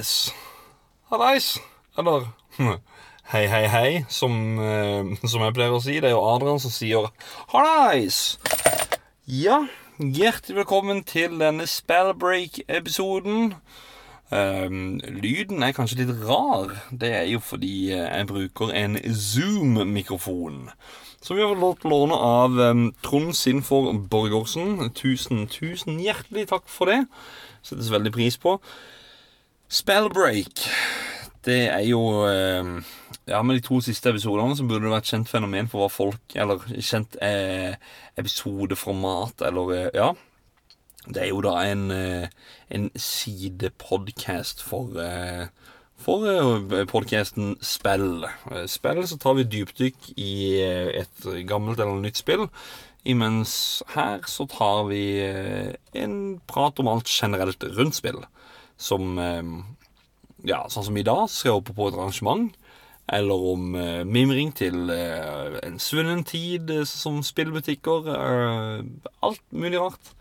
Yes. Hallais. Eller hei, hei, hei, som, eh, som jeg pleier å si. Det er jo Adrian som sier hallais. Ja, hjertelig velkommen til denne Spellbreak-episoden. Um, lyden er kanskje litt rar. Det er jo fordi eh, jeg bruker en Zoom-mikrofon. Som vi har fått låne av um, Trond Sinfor Borgersen. Tusen, tusen hjertelig takk for det. Settes veldig pris på. Spellbreak. Det er jo um, Ja, med de to siste episodene så burde det vært kjent fenomen for hva folk Eller kjent eh, episodeformat, eller eh, Ja. Det er jo da en, eh, en sidepodcast for eh, for podkasten Spill. Eh, Spill så tar vi dypdykk i eh, et gammelt eller nytt spill. Imens her så tar vi eh, en prat om alt generelt rundt spill. Som eh, Ja, sånn som i dag skal jeg hoppe på et arrangement. Eller om eh, mimring til eh, en svunnen tid som spillbutikker. alt mulig rart.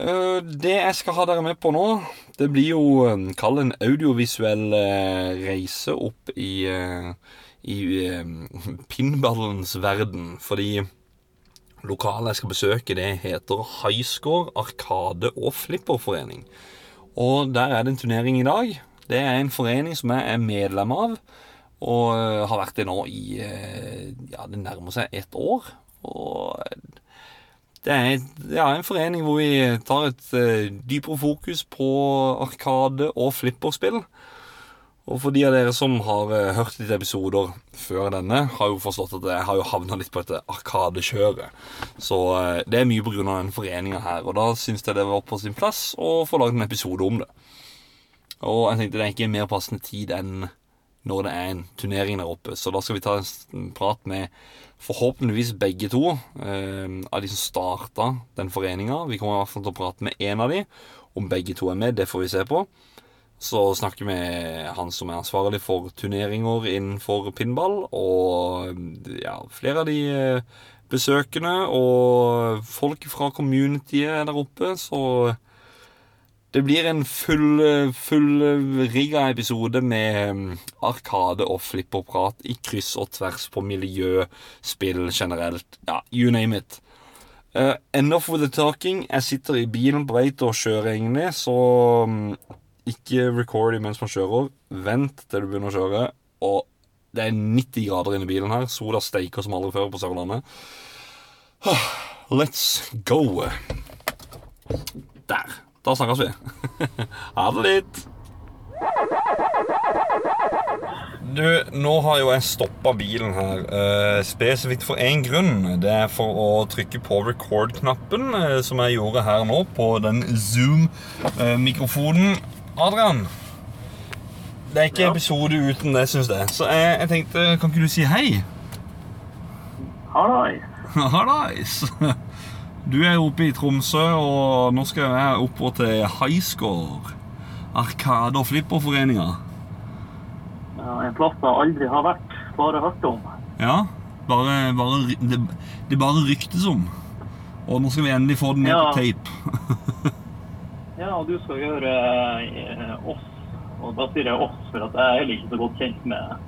Det jeg skal ha dere med på nå, det blir jo Kall en audiovisuell reise opp i, i pinballens verden. Fordi lokalet jeg skal besøke, det heter Highscore Arkade og Flipperforening. Og der er det en turnering i dag. Det er en forening som jeg er medlem av. Og eh, har vært det nå i eh, Ja, det nærmer seg ett år. Og det er ja, en forening hvor vi tar et eh, dypere fokus på arkade og flipperspill. Og for de av dere som har hørt litt episoder før denne, har jo forstått at jeg har jo havna litt på dette arkadekjøret. Så eh, det er mye av den foreninga her, og da syns jeg det var på sin plass å få lagd en episode om det. Og jeg tenkte det er ikke en mer passende tid enn når det er en turnering der oppe. Så da skal vi ta en prat med forhåpentligvis begge to eh, av de som starta den foreninga. Vi kommer i hvert fall til å prate med én av de. Om begge to er med, det får vi se på. Så snakker vi han som er ansvarlig for turneringer innenfor pinball, og ja, flere av de eh, besøkende og folk fra communityet der oppe, så det blir en full, full rigga episode med mm, arkade og flipperprat i kryss og tvers på miljø, spill generelt. Ja, you name it. Uh, enough with the talking. Jeg sitter i bilen på vei til å kjøre, egentlig, så mm, ikke record mens man kjører. Vent til du begynner å kjøre. Og det er 90 grader inne i bilen her. Sola steiker som aldri før på Sørlandet. Let's go. Der. Da snakkes vi. ha det litt. Du, nå har jo jeg stoppa bilen her eh, spesifikt for én grunn. Det er for å trykke på record-knappen, eh, som jeg gjorde her nå, på den Zoom-mikrofonen. Adrian, det er ikke Ja. episode uten det, syns jeg. Så jeg, jeg tenkte, kan ikke du si hei? Hallais. Hallais! Du er oppe i Tromsø, og nå skal jeg oppover til Highscore. Arkade- og flipperforeninga. Ja, en plass jeg aldri har vært, bare hørt om. Ja, bare, bare, det, det bare ryktes om. Og nå skal vi endelig få den ned Ja. på tape. Ja, og du skal gjøre eh, oss, og da sier jeg oss, for at jeg er heller ikke så godt kjent med,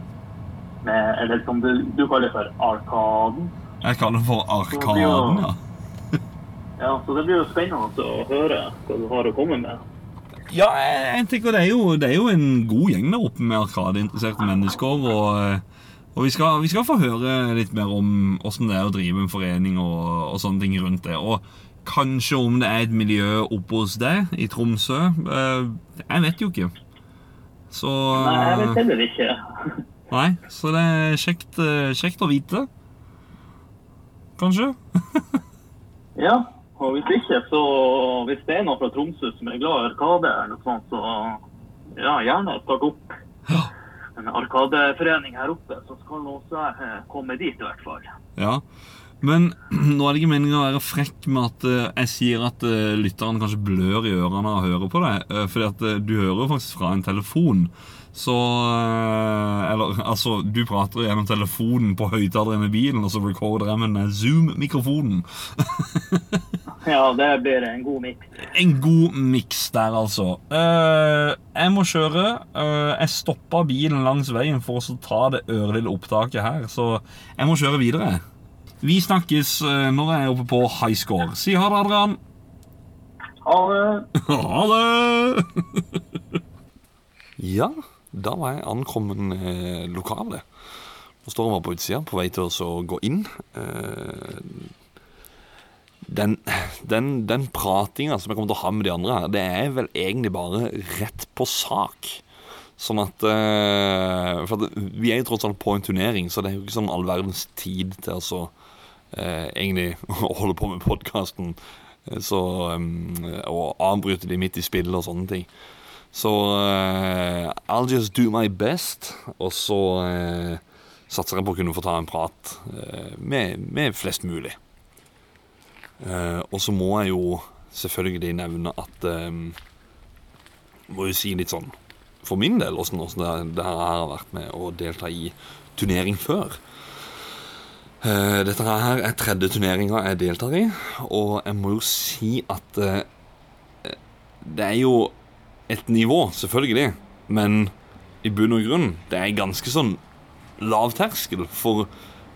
med eller som du, du kaller for Arkaden. Jeg kaller det for Arkaden, ja. Ja, så det blir jo spennende å høre hva du har å komme med. Ja, jeg, jeg tenker det er, jo, det er jo en god gjeng der oppe med arkadeinteresserte mennesker. Og, eh, og vi, skal, vi skal få høre litt mer om åssen det er å drive en forening og, og sånne ting rundt det. Og kanskje om det er et miljø oppe hos deg i Tromsø. Eh, Jeg vet jo ikke. Så Nei, jeg vet heller ikke. Nei, så det er kjekt, eh, kjekt å vite. Kanskje? Ja, og hvis ikke, så hvis det er noen fra Tromsø som er glad i Arkade eller noe sånt, så ja, gjerne start opp Ja. en Arkadeforening her oppe, så skal nå også jeg eh, komme dit i hvert fall. Ja, men nå er det ikke meningen å være frekk med at eh, jeg sier at uh, lytteren kanskje blør i ørene av å høre på deg. Uh, fordi at eh, du hører jo faktisk fra en telefon. Så eh, Eller altså, du prater gjennom telefonen på høyttaleren i bilen, og så recorder jeg med den Zoom-mikrofonen. Ja, det blir en god miks. en god miks der, altså. Eh, jeg må kjøre. Eh, jeg stoppa bilen langs veien for å ta det ørlille opptaket her, så jeg må kjøre videre. Vi snakkes eh, når jeg er oppe på high score. Si ha det, Adrian. Ha det. Ha det! ja, da var jeg ankommet eh, lokalet. Nå står jeg på utsida, på vei til å gå inn. Eh, den, den, den pratinga som jeg kommer til å ha med de andre her, det er vel egentlig bare rett på sak. Sånn at eh, For vi er jo tross alt på en turnering, så det er jo ikke sånn all verdens tid til å så eh, egentlig holde på med podkasten. Um, Og avbryte de midt i spillet og sånne ting. Så uh, I'll just do my best, og så uh, satser jeg på å kunne få ta en prat uh, med, med flest mulig. Eh, og så må jeg jo selvfølgelig nevne at um, Må jo si litt sånn for min del åssen det, det her har vært med å delta i turnering før. Eh, dette her er tredje turneringa jeg deltar i, og jeg må jo si at eh, det er jo et nivå, selvfølgelig, men i bunn og grunn det er ganske sånn lav terskel. For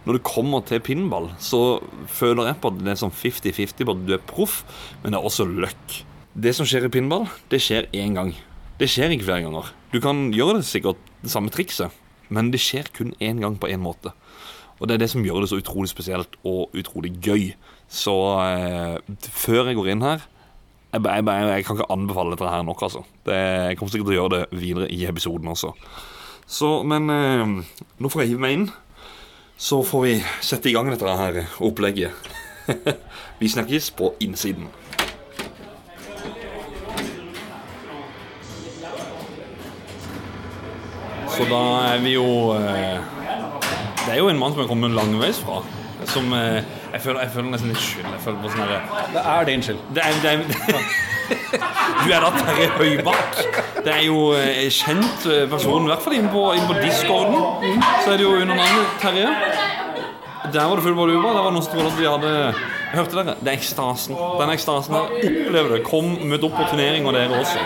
når det kommer til pinball, så føler jeg på at det er sånn 50-50 på at du er proff, men det er også løkk. Det som skjer i pinball, det skjer én gang. Det skjer ikke flere ganger. Du kan gjøre det sikkert det samme trikset, men det skjer kun én gang på én måte. Og det er det som gjør det så utrolig spesielt og utrolig gøy. Så eh, før jeg går inn her jeg, jeg, jeg, jeg kan ikke anbefale dette her nok, altså. Det, jeg kommer sikkert til å gjøre det videre i episoden også. Så, men eh, nå får jeg hive meg inn. Så får vi sette i gang dette her opplegget. vi snakkes på innsiden. Så da er vi jo eh, Det er jo en mann som er kommet langveis fra. Som eh, jeg, føler, jeg føler nesten litt skyld. Jeg føler på sånn herre Det er din skyld. det er, det er, du er da Terje Høybakk. Det er jo eh, kjent eh, person, i hvert fall inne på, inn på discorden. Så er det jo under navnet Terje. Der var det full uber. Der var det noen som trodde at vi hadde hørte dere? Det er ekstasen. Den ekstasen her. Opplev det. Kom, møt opp på turnering, og dere også.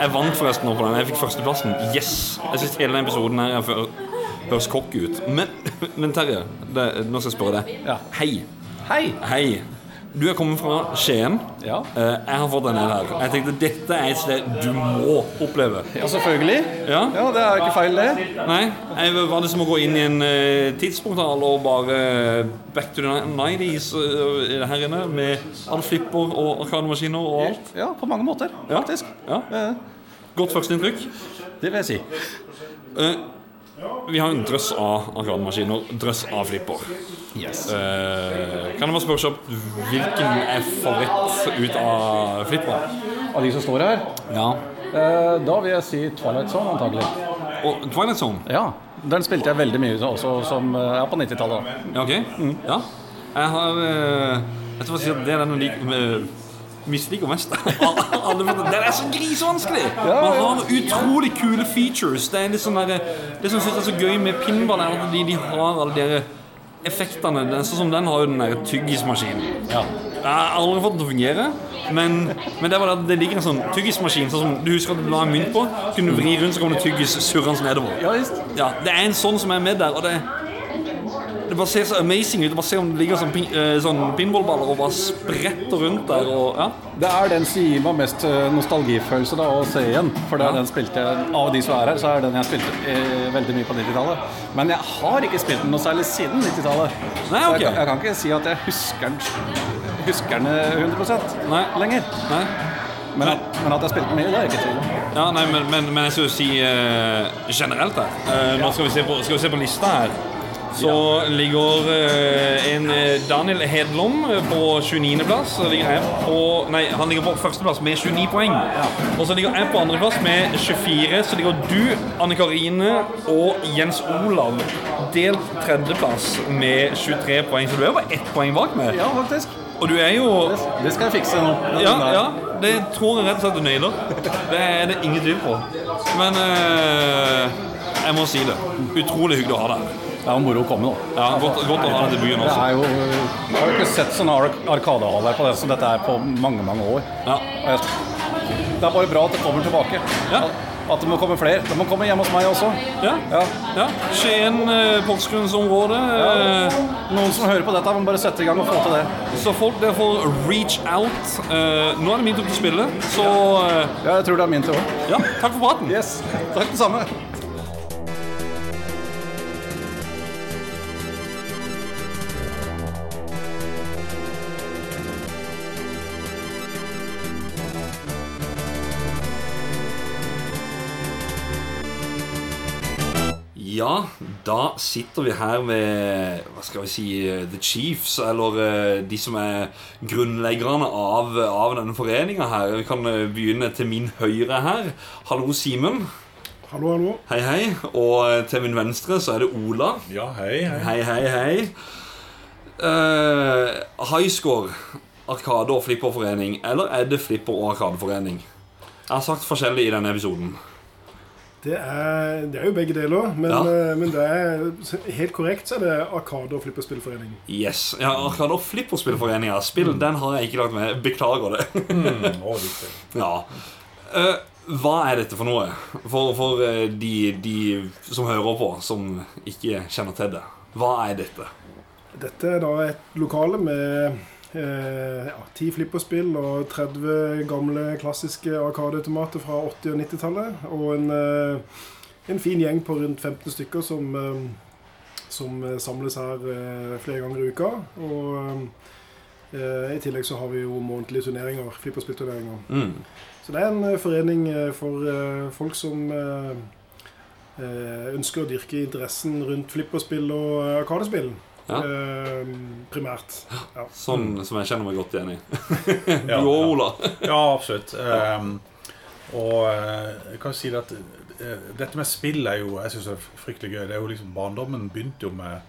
Jeg vant forresten nå på den. Jeg fikk førsteplassen. Yes! Jeg syns hele den episoden her er høres kokk ut. Men, men Terje, det, nå skal jeg spørre deg. Ja. Hei. Hei! Hei. Du er kommet fra Skien. Ja. Eh, jeg har fått deg ned her. Jeg tenkte dette er et sted du må oppleve. Ja, selvfølgelig. Ja? Ja, Det er ikke feil, det. Nei, jeg, Var det som å gå inn i en uh, tidsportal og bare back to the 90s uh, her inne? Med alle flipper og arkademaskiner og alt? Ja, på mange måter, Ja. faktisk. Ja. Eh, Godt førsteinntrykk. Det vil jeg si. Eh, vi har en drøss av arkademaskiner, drøss av flipper. Yes. Eh, kan jeg bare spørre hvilken er favoritt ut av flipper? Av de som står her, Ja. eh, da vil jeg si Twilight Zone, antagelig. Og Twilight Zone? Ja, Den spilte jeg veldig mye også som, eh, ja, på 90-tallet. Ja, ok. Ja. Jeg har eh, Jeg tror at det er den jeg liker misliker mest. Den er så grisevanskelig! Man har utrolig kule features. Det er litt sånn der, Det som jeg synes er så gøy med pinball, er at de, de har alle de effektene. Den- Sånn som den har jo den der tyggismaskinen. Ja. Jeg har aldri fått den til å fungere, men, men det var det det ligger en sånn tyggismaskin. Sånn som du husker at du la en mynt på, så kunne du vri rundt, så kom det tyggis surrende nedover. Ja. Ja, det er en sånn som er med der, og det det bare ser så amazing ut. Bare se om det ligger sånn, pin, eh, sånn pinballballer og bare spretter rundt der. Og, ja. Det er den som gir meg mest eh, nostalgifølelse da, å se igjen. For det er den spilte av de som er her, så er den jeg spilte eh, veldig mye på 90-tallet. Men jeg har ikke spilt den noe særlig siden 90-tallet. Okay. Så jeg, jeg kan ikke si at jeg husker den, husker den eh, 100 Nei. lenger. Nei. Men at, men at jeg spilte mye, det er jeg ikke tvil om. Ja, nei, men, men, men jeg skal jo si uh, generelt her. Eh, nå skal vi, se på, skal vi se på lista her. Så ligger eh, en eh, Daniel Hedlom eh, på 29.-plass. Nei, han ligger på førsteplass med 29 poeng. Og så ligger jeg på andreplass med 24. Så ligger du, Anne Karine og Jens Olav delt tredjeplass med 23 poeng. Så du er jo bare ett poeng bak meg. Ja, faktisk. Og du er jo Det skal jeg fikse nå. ja, ja, det tror jeg rett og slett du nailer. Det er det ingen tvil på. Men eh, jeg må si det. Utrolig hyggelig å ha deg her. Det er moro å komme, da. Ja, godt, godt å ha Det også. er jo, jeg har jo ikke sett sånne ar arkadehall her på det, som dette er på mange, mange år. Ja. Det er bare bra at det kommer tilbake. Ja. At, det må komme flere. Det må komme hjemme hos meg også. Ja. Ja. ja. Skien, eh, Porsgrunnsområdet. Ja. Noen som hører på dette, må bare sette i gang og få til det. Så folk der får reach out. Eh, nå er det min tur til å spille, så eh, Ja, jeg tror det er min tur òg. ja, takk for praten. Yes. Takk, det samme. Ja, da sitter vi her med hva skal vi si, eh, The Chiefs, eller eh, de som er grunnleggerne av, av denne foreninga her. Vi kan eh, begynne til min høyre her. Hallo, Simen. Hallo, hallo. Hei, hei. Og til min venstre så er det Ola. Ja, hei, hei. Hei, hei, hei. Uh, Highscore, Arkade- og flipperforening, eller er det flipper- og arkadeforening? Jeg har sagt forskjellig i denne episoden. Det er, det er jo begge deler, men, Ja. eh, men det er helt korrekt så er det Arkade- og flipperspillforening. Yes. Ja, Arkade- og Flipperspillforening. Spill, den har jeg ikke lagt med. Beklager det. Å, viktig. ja. uh, hva er dette for noe? For, for eh, de, de som hører på, som ikke kjenner til det. Hva er dette? Dette er da et lokale med ja, 10 flipperspill og 30 gamle klassiske arkadeautomater fra 80- og 90-tallet. Og en, eh, en fin gjeng på rundt 15 stykker som, eh, som eh, samles her eh, flere ganger i uka. Og eh, i tillegg så har vi jo månedlige turneringer, flipperspillturneringer. Mm. Så det er en eh, forening eh, for eh, folk som eh, eh, ønsker å dyrke interessen rundt flipperspill og eh, arkadespill. Ja. Eh, primært. Ja. Sånn som jeg kjenner meg godt igjen i. Du og. Ola. Ja, absolutt. Um, og eh, jeg kan si at eh, dette med spill er jo jeg synes det er fryktelig gøy. Det er jo liksom Barndommen begynte jo med,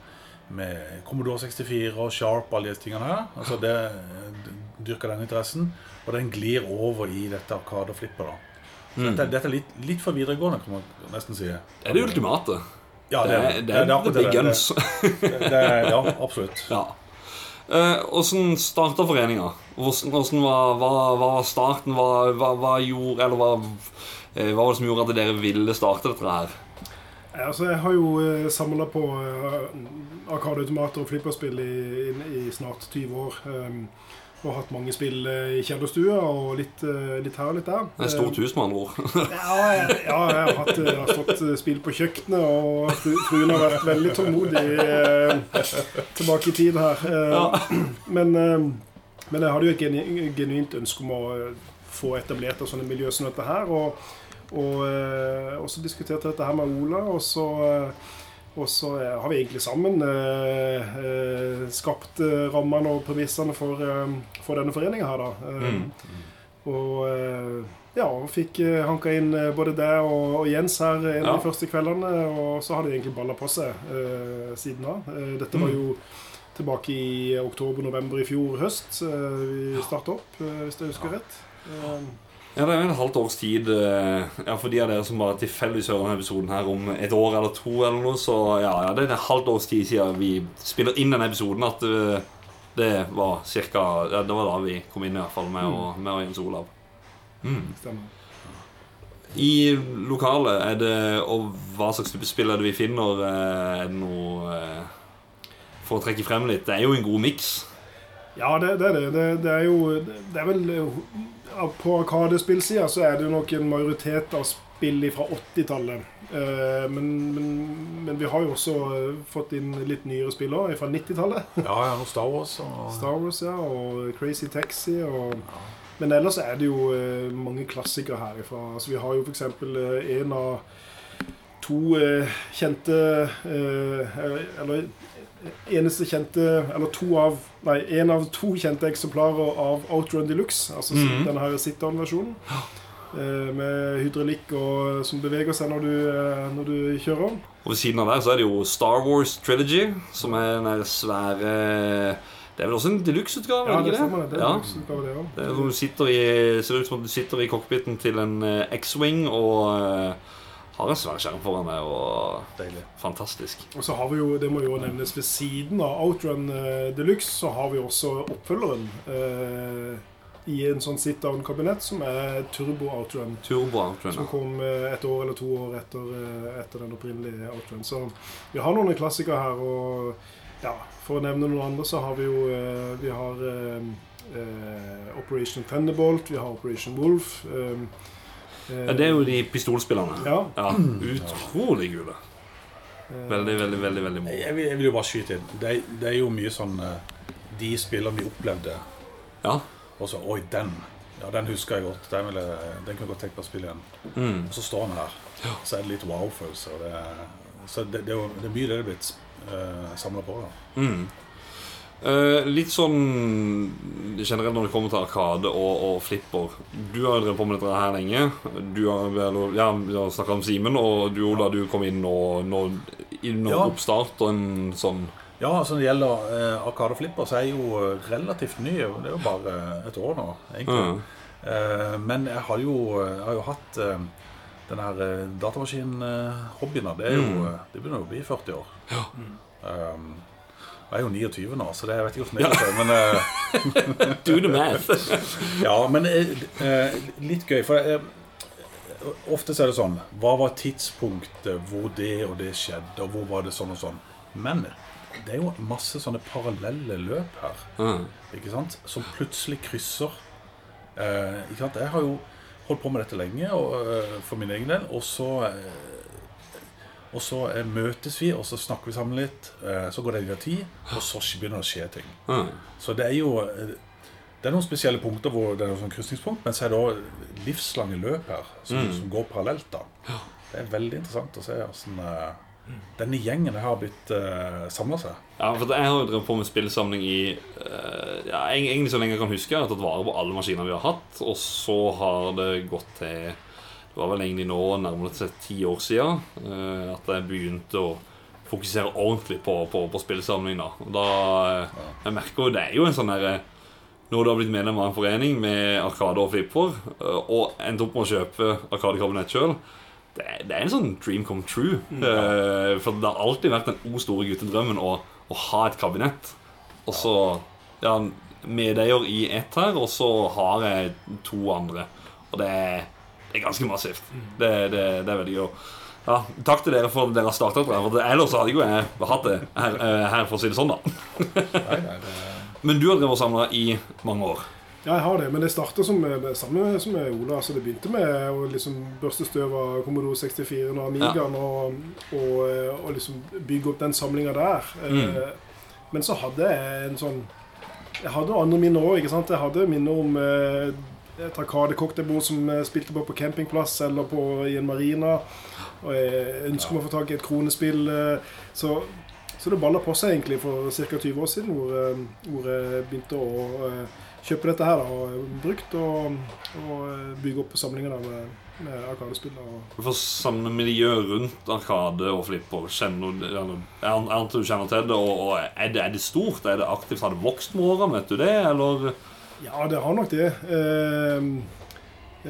med Commodore 64 og Sharp og alle disse tingene her. Altså det det dyrker den interessen. Og den glir over i dette arkade og flipper. da. Så Dette, dette er litt, litt for videregående, kan man nesten si. Det er det ultimate. Ja, Det det, det er, akkurat the big det. guns. Det, det, er- ja, absolutt. Ja. Eh, starta foreninga? Hvordan, var, hva, hva var starten? Hva, hva, hva gjorde Eller hva, eh, hva var det som gjorde at dere ville starte dette her? Ja, Altså, jeg har jo uh, samla på uh, arkadeautomater og flipperspill i, i, i snart 20 år. Um, og hatt mange spill eh, i kjellerstua og litt, eh, litt her og litt der. Det er stort hus, med andre ord. Ja, jeg, ja, jeg har, hatt, jeg har fått eh, spill på kjøkkenet, og fru, fruen har vært veldig tålmodig eh, tilbake i tid her. Eh, men, eh, men jeg hadde jo et genu, genuint ønske om å eh, få etablert et sånt miljø som dette her. Og, og, eh, og så diskuterte jeg dette her med Ola, og så eh, og så eh, har vi egentlig sammen eh, eh, skapt rammene og premissene for, for denne foreninga her, da. Eh, Og eh, ja, og fikk hanka inn både deg og, og Jens her en av Ja. de første kveldene. Og så har det egentlig balla på seg eh, siden da. Eh, dette var jo tilbake i oktober-november i fjor høst eh, vi starta opp, eh, hvis jeg husker rett. Eh, Ja, Det er jo en halvt års tid eh, Ja, For de av dere som bare tilfeldigvis hører denne episoden her om et år eller to, eller noe, så ja, ja, det er en halvt års tid siden vi spiller inn denne episoden at eh, det var cirka ja, Det var da vi kom inn, i hvert fall, med, og, med og Jens Olav. stemmer. I lokalet, er det Og hva slags type spill er det vi finner? eh, Er det noe For å trekke frem litt Det er jo en god miks. Ja, det, det er det. det. Det er jo Det er vel På Arkadespillsida så er det nok en majoritet av spill fra 80-tallet. Eh, men, men, men vi har jo også eh, fått inn litt nyere spill òg, fra 90-tallet. Ja, ja, Star Wars og Star Wars, ja, og Crazy Taxi. Og, men ellers er det jo eh, mange klassikere herifra. Altså, vi har jo f.eks. En av to kjente Eller eneste kjente Eller to av Nei, en av to kjente eksemplarer av Outrun Deluxe. Altså Mhm. denne her sit-down-versjonen. Eh, med hydraulikk og, som beveger seg når du, eh, når du kjører. Og ved siden av der så er det jo Star Wars Trilogy, som er den der svære Det er vel også en deluxe-utgave? Ja, det stemmer. Det, det ja. det også. Det er du sitter i, ser ut som at du sitter i cockpiten til en eh, X-Wing og eh, har en svær skjerm foran meg, og Deilig. fantastisk. Og så har vi jo, det må jo nevnes ved siden av Outrun uh, Deluxe, så har vi også oppfølgeren Uh, i en sånn sit-down-kabinett, som er Turbo Outrun. Turbo Outrun, Som kom uh, et år eller to år etter, etter den opprinnelige Outrun. Så vi har noen klassikere her. Og ja, for å nevne noen andre, så har vi jo Vi har Operation Thunderbolt, vi har Operation Wolf. eh, Ja, det er jo de pistolspillerne. Ja. Ja, utrolig kule. eh, Veldig, veldig, veldig veldig moro. Jeg jeg vil jo bare skyte inn. Det, det er jo mye sånn eh, De spillene vi opplevde, Ja. og så Oi, den. Ja, den husker jeg godt. Den, vil jeg, den kunne jeg godt tenke meg å spille igjen. Mm. Og så står den her. Så er det litt wow-følelse. og det Så det, det, er jo, det er mye det er blitt uh, samla på. da Mm. Eh, litt sånn generelt når det kommer til Arkade og, og flipper. Du har jo drevet på med dette her lenge. Du har, vel- ja, Vi har snakka om Simen, og du Ola, du kom inn og, nå i noen Ja. oppstart og en sånn Ja, altså Når det gjelder uh, Arkade Flipper, så er jeg jo eh, relativt ny. Det er jo bare et år nå, egentlig. Ja. Uh, men jeg har jo, jeg har jo hatt uh, den her uh, datamaskin-hobbyen. da. det, er jo, Mm. det begynner jo å bli 40 år. Um, jeg er jo 29 nå, så det, jeg vet ikke hvordan det er. Men, eh, Do the math. ja, men eh, eh, litt gøy. For eh, ofte så er det sånn Hva var tidspunktet hvor det og det skjedde, og hvor var det sånn og sånn? Men det er jo masse sånne parallelle løp her mm. ikke sant? som plutselig krysser. Eh, ikke sant? Jeg har jo holdt på med dette lenge og, eh, for min egen del, og så eh, og så eh, møtes vi, og så snakker vi sammen litt. Eh, så går det litt tid, og så begynner det å skje ting. Mm. Så det er jo eh, Det er noen spesielle punkter hvor det er noen sånn krysningspunkt, men så er det òg livslange løp her som, Mm. som går parallelt. da Det er veldig interessant å se hvordan eh, denne gjengen har blitt uh, samla seg. Ja, for Jeg har jo drevet på med spillsamling i eh, ja, Egentlig så lenge jeg kan huske. Jeg har tatt vare på alle maskiner vi har hatt. Og så har det gått til Det var vel egentlig nå nærmere seg ti år siden eh, at jeg begynte å fokusere ordentlig på, på, på spillsamling. da Og da eh, Jeg merker jo det er jo en sånn derre når du har blitt medlem av en forening med Arkade og Flipper, eh, og endte opp med å kjøpe Arkade-kabinett sjøl det, det er en sånn dream come true. Ja. for det har alltid vært den o store guttedrømmen å, å ha et kabinett. Og så ja, medeier i ett her, og så har jeg to andre. Og det er, det er ganske massivt. Det, det, det er veldig gøy. Ja, takk til dere for at dere har starta opp. her, For ellers hadde jo jeg hatt det her, eh, her, for å si det sånn, da. Nei, nei, det, Men du har drevet og samla i mange år. Ja, jeg har det, men det starta som eh, det samme som med Ola. Altså, det begynte med å liksom børste støv av Commodore 64 og Amigaen og, og, eh, og liksom bygge opp den samlinga der. Mm. Men så hadde jeg en sånn Jeg hadde andre minner òg. Jeg hadde minner om eh, et Arkade-cocktailbord som jeg spilte på på campingplass eller på, i en marina. Og jeg ønsker meg å få tak i et kronespill. eh, Så, så det balla på seg egentlig for ca. 20 år siden, hvor, eh, hvor jeg begynte å eh, kjøpe dette her da, brukt og, og eh, bygge opp samlinger da, med, med Arkadespill. og- For miljø rundt Arkade og Flipper kjenner eller, jeg antar du kjenner til det. Og, og er, det, er det stort? Er det aktivt? Har det vokst med årene? Vet du det? Eller Ja, det har nok det. Eh,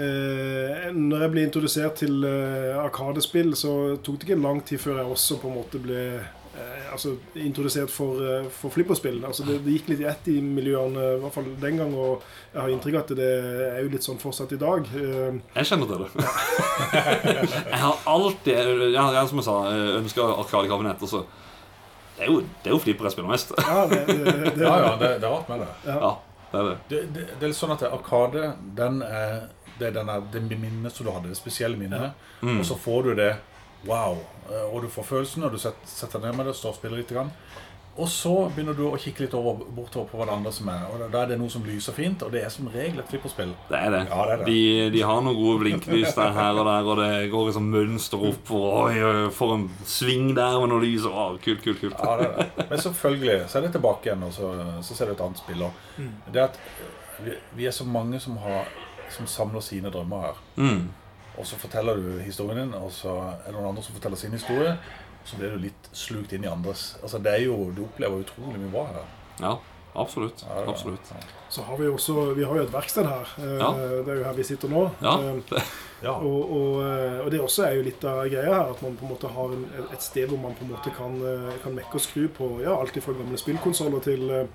eh, når jeg ble introdusert til eh, Arkadespill, så tok det ikke lang tid før jeg også på en måte ble eh, altså, introdusert for, eh, for flipperspill. Altså, det, det gikk litt i ett i miljøene, i hvert fall den gang, og jeg har inntrykk av at det er jo litt sånn fortsatt i dag. Eh, Jeg kjenner til det. jeg har alltid jeg, jeg, Som jeg sa, ønska Arkadekabinett. og så- Det er jo, det er jo flipper jeg spiller mest. ja, det, det, det, ja, ja, det, det er rart med det. Ja, det er det. Det, det, det er litt sånn at Arkade den er, det er denne, det minnet som du hadde, det spesielle minnet. Og så får du det wow. eh, Og du får følelsen, og du set- setter deg ned med det og står og spiller litt. Grann. Og så begynner du å kikke litt over, bortover på hva det andre som er. Og da- er det noe som lyser fint, og det er som regel et flipperspill. Det er det. Ja, det er det. De, de har noen gode blinklys der her og der, og det går liksom mønster opp. Og oi, for en sving der med noe lys. Å, kult, kult, kult. Ja, det er det. Men selvfølgelig så er det tilbake igjen, og så, så ser du et annet spill. Og Det er at vi, vi er så mange som, har, som samler sine drømmer her. Mm. Og så forteller du historien din, og så er det noen andre som forteller sin historie. Så blir du litt slukt inn i andres. Altså det er jo, Du opplever utrolig mye bra her. Ja. Absolutt. Absolutt. Så har vi også Vi har jo et verksted her. Eh, Ja. Det er jo her vi sitter nå. Ja. Eh, Ja. Og, og, eh, og det også er jo litt av greia her, at man på en måte har en, et sted hvor man på en måte kan, kan mekke og skru på ja, alt fra gamle spillkonsoller til uh,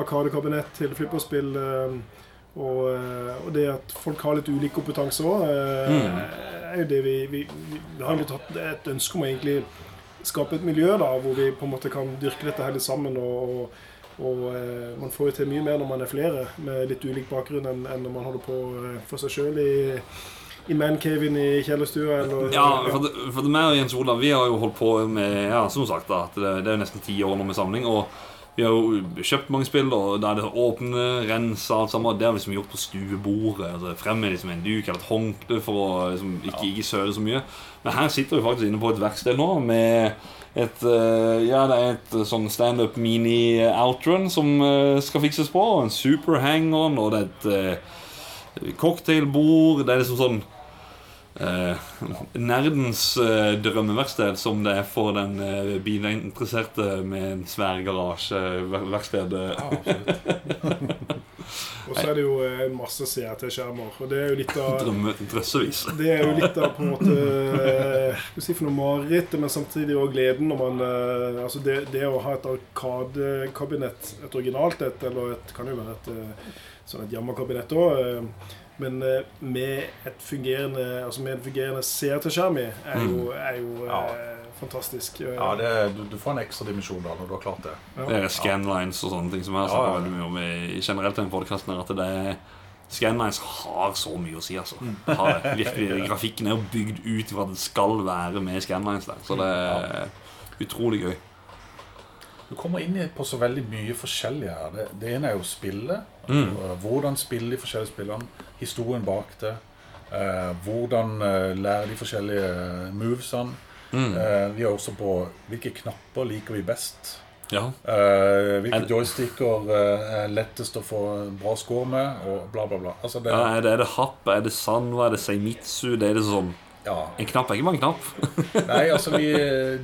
arkadekabinett til flipperspill. Uh, Og, og det at folk har litt ulik kompetanse òg, er jo det vi, vi, vi, vi har litt hatt et ønske om å egentlig skape et miljø da, hvor vi på en måte kan dyrke dette her sammen. og, og og eh, man får jo til mye mer når man er flere med litt ulik bakgrunn enn, enn når man holder på eh, for seg sjøl i, i mancaven i kjellerstua. Eller, Ja, for, det, det meg og Jens Olav Vi har jo holdt på med Ja, som sagt da det, det er jo nesten ti år nå med samling. Og vi har jo kjøpt mange spill, og da er det åpne, rense alt sammen. Det har vi liksom gjort på stuebordet. Altså, frem med liksom en duk eller et håndkle for å liksom, ikke, ikke søle så mye. Men her sitter vi faktisk inne på et verksted nå med et eh, Ja, det er et eh, sånn standup mini-outrun som eh, skal fikses på. Og en super hang-on, og det er et cocktailbord. Det er liksom sånn eh, nerdens eh, drømmeverksted, som det er for den eh, bilinteresserte med en svær garasjeverksted. Og så er det jo eh, en masse CRT-skjermer. Og det er jo litt av Drømme, drøssevis. det er jo litt av på en måte eh, Skal vi si for noe marerittet, men samtidig òg gleden når man eh, Altså det, det å ha et arkadekabinett, et originalt et, eller et kan jo være et eh, sånn et jammerkabinett òg, men eh, med et fungerende Altså med en fungerende CRT-skjerm i, er jo, er jo Ja. eh, fantastisk. Ja, det, du, du får en ekstra dimensjon da når du har klart det. Det er scanlines og sånne ting som jeg har Ja, snakket ja. veldig mye om i, generelt i den podcasten her, at det er Scanlines har så mye å si, altså. Mm. Har det. Virkelig, Grafikken er jo bygd ut fra at det skal være med Scanlines der. Så det er utrolig gøy. Du kommer inn på så veldig mye forskjellig her. Det, det ene er jo spillet. Mm. Hvordan spille de forskjellige spillene. Historien bak det. Eh, hvordan eh, lære de forskjellige eh, movesene. Mm. Eh, vi er også på hvilke knapper liker vi best. Ja. Eh, hvilke det- joysticker eh, er lettest å få bra score med, og bla, bla, bla. Altså det, ja er, det, er det Happ, er det Sanwa, er det Seimitsu? Det er det sånn ja. En knapp er ikke bare en knapp. Nei, altså vi,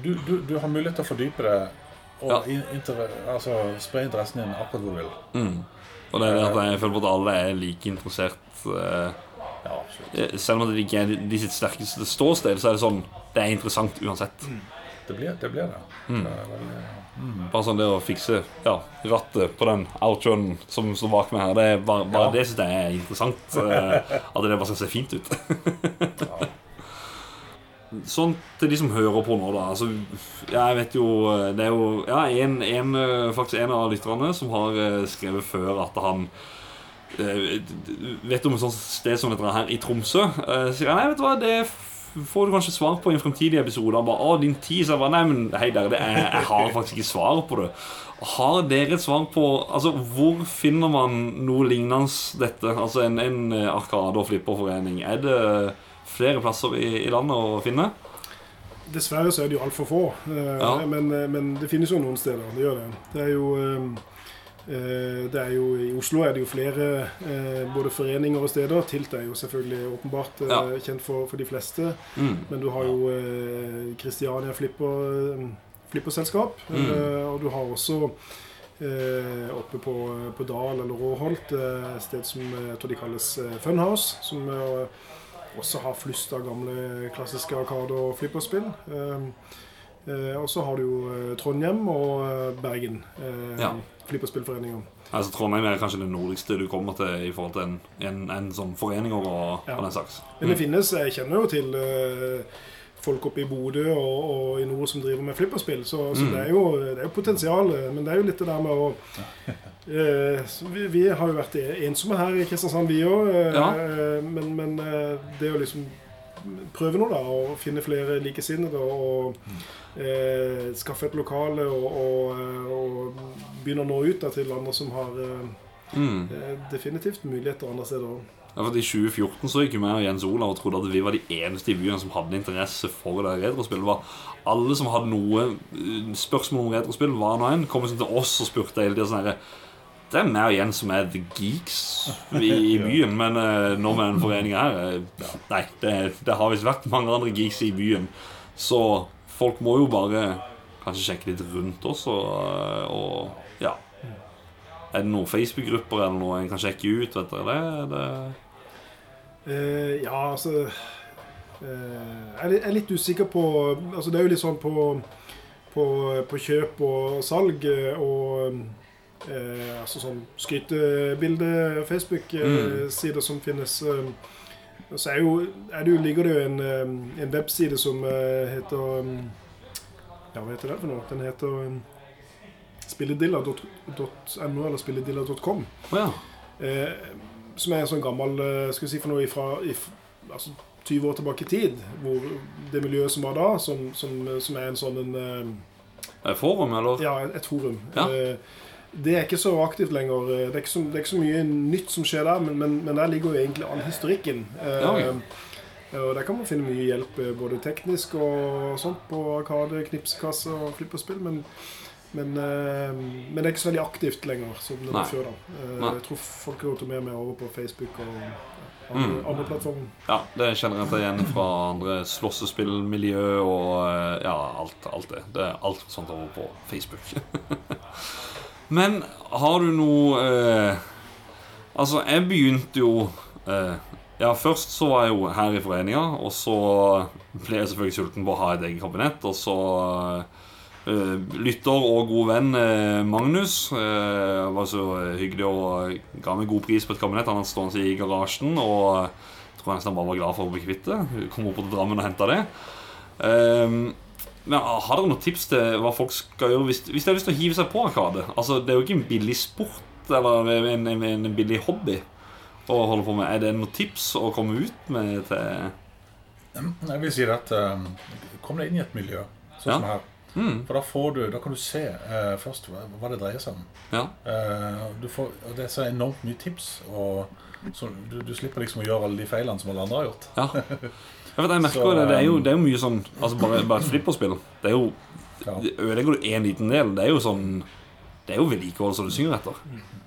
du, du, du har mulighet til å fordype det og Ja. inter, altså, spre interessen din akkurat hvor du vil. Mm. Og det er det at jeg føler at alle er like interessert. eh, Ja, eh, selv om det ikke er de sitt sterkeste ståsted, så er det sånn Det er interessant uansett. Det blir det. Blir det. Mm. det veldig, mm. Bare sånn det å fikse ja, rattet på den outroen som står bak meg her, det er bare, bare Ja. det synes jeg er interessant. eh, At det bare skal se fint ut. Sånn til de som hører på nå, da. Altså, jeg vet jo Det er jo ja, en, en, eh, faktisk en av lytterne som har eh, skrevet før at han Vet du om et sånt sted som dette her i Tromsø. Eh, sier han, nei, vet du hva, det får du kanskje svar på i en fremtidig episode. Han bare, å, din tid, så jeg bare, nei, men hei der, er, jeg har faktisk ikke svar på det. Har dere et svar på Altså, hvor finner man noe lignende dette? Altså en, en eh, arkade- og flipperforening. Er det flere plasser i, i landet å finne? Dessverre så er det jo altfor få. eh, Ja. men, eh, men det finnes jo noen steder. Det gjør det. Det er jo eh, det er jo, I Oslo er det jo flere både foreninger og steder. Tilt er jo selvfølgelig åpenbart Ja. kjent for, for de fleste. Mm. Men du har jo Kristiania Flipper, Flipperselskap. Mm. og du har også eh, oppe på, på Dal eller Råholt et sted som jeg tror de kalles Funhouse. Som eh, også har flust av gamle klassiske arkade- og flipperspill. Eh, eh, og så har du jo eh, Trondheim og eh, Bergen. Eh, Ja. Flipperspillforeninger. Altså Trondheim er kanskje det nordligste du kommer til i forhold til en, en, en sånn forening og, Ja. og den slags. Men det finnes, jeg kjenner jo til folk oppe i Bodø og, og i nord som driver med flipperspill, så, så Mm. det, er jo, det er jo potensial. Men det er jo litt det der med å vi, vi har jo vært ensomme her i Kristiansand, vi òg. Ja. men, men eh, det å liksom prøve noe, da, og finne flere likesinnede og eh, skaffe et lokale og, og, eh, og begynne å nå ut da, til andre som har eh, Mm. eh, definitivt muligheter andre steder òg. Ja, for I 2014 så gikk jo meg og Jens Olav og trodde at vi var de eneste i byen som hadde interesse for det retrospillet. Alle som hadde noe eh, spørsmål om retrospill, var nå en, kom liksom til oss og spurte hele tida sånn herre Det er meg og Jens som er the geeks i, i byen, men uh, nå med den foreninga her uh, Nei, det, det har visst vært mange andre geeks i byen. Så folk må jo bare kanskje sjekke litt rundt oss og, og ja. Er det noen Facebook-grupper eller noe en kan sjekke ut? vet dere det? det uh, ja, altså eh, Jeg er litt- er usikker på Altså, det er jo litt sånn på, på, på kjøp og salg eh, og eh, Altså sånn skrytebilde-Facebook-sider som finnes. eh, og så er jo, er det jo, ligger det jo en, eh, en webside som eh, heter eh, Ja, hva heter den for noe? Den heter eh, spilledilla.no eller spilledilla.com. Ja. Eh, som er en sånn gammel eh, skal vi si for noe ifra, if, altså 20 år tilbake i tid. Hvor det miljøet som var da, som, som, som er en sånn en, eh, Er forum, eller? Ja, et forum. Ja. Eh, det er ikke så aktivt lenger. Eh, Det er ikke så, det er ikke så mye nytt som skjer der, men, men, men der ligger jo egentlig all historikken. Eh, Ja. Og Der kan man finne mye hjelp, eh, både teknisk og sånt, på Arkade, knipsekasse og flipperspill. Men, men, eh, men det er ikke så veldig aktivt lenger som det var før. da. Eh. Jeg tror folk går til mer og mer over på Facebook og andre, Mm. andre plattformer. Ja, det kjenner jeg igjen fra andre slåssespillmiljø og ja, alt, alt det. Det er alt sånt over på Facebook. Men har du noe eh, Altså, jeg begynte jo eh, Ja, først så var jeg jo her i foreninga, og så ble jeg selvfølgelig sulten på å ha et eget kabinett, og så eh, lytter og god venn eh, Magnus eh, var så hyggelig og ga meg god pris på et kabinett. Han hadde stående i garasjen, og jeg tror nesten han bare var glad for å bli kvitt det. Kom opp til Drammen og henta det. Ehm, men Har dere noen tips til hva folk skal gjøre hvis, hvis de har lyst til å hive seg på Arkade? Altså, Det er jo ikke en billig sport eller en, en, en billig hobby å holde på med. Er det noen tips å komme ut med til Jeg vil si at um, Kom deg inn i et miljø, sånn Ja. som her. mm, For da, får du, da kan du se uh, først hva, hva det dreier seg om. Ja. Uh, du får, det er så enormt mye tips, og så du, du slipper liksom å gjøre alle de feilene som alle andre har gjort. ja. Jeg, vet, jeg merker Så, det, det er jo, det er jo mye sånn Altså Bare, bare et flipperspill. Det er jo Ja. Ødelegger du én liten del, det er jo sånn Det er jo vedlikehold som du synger etter.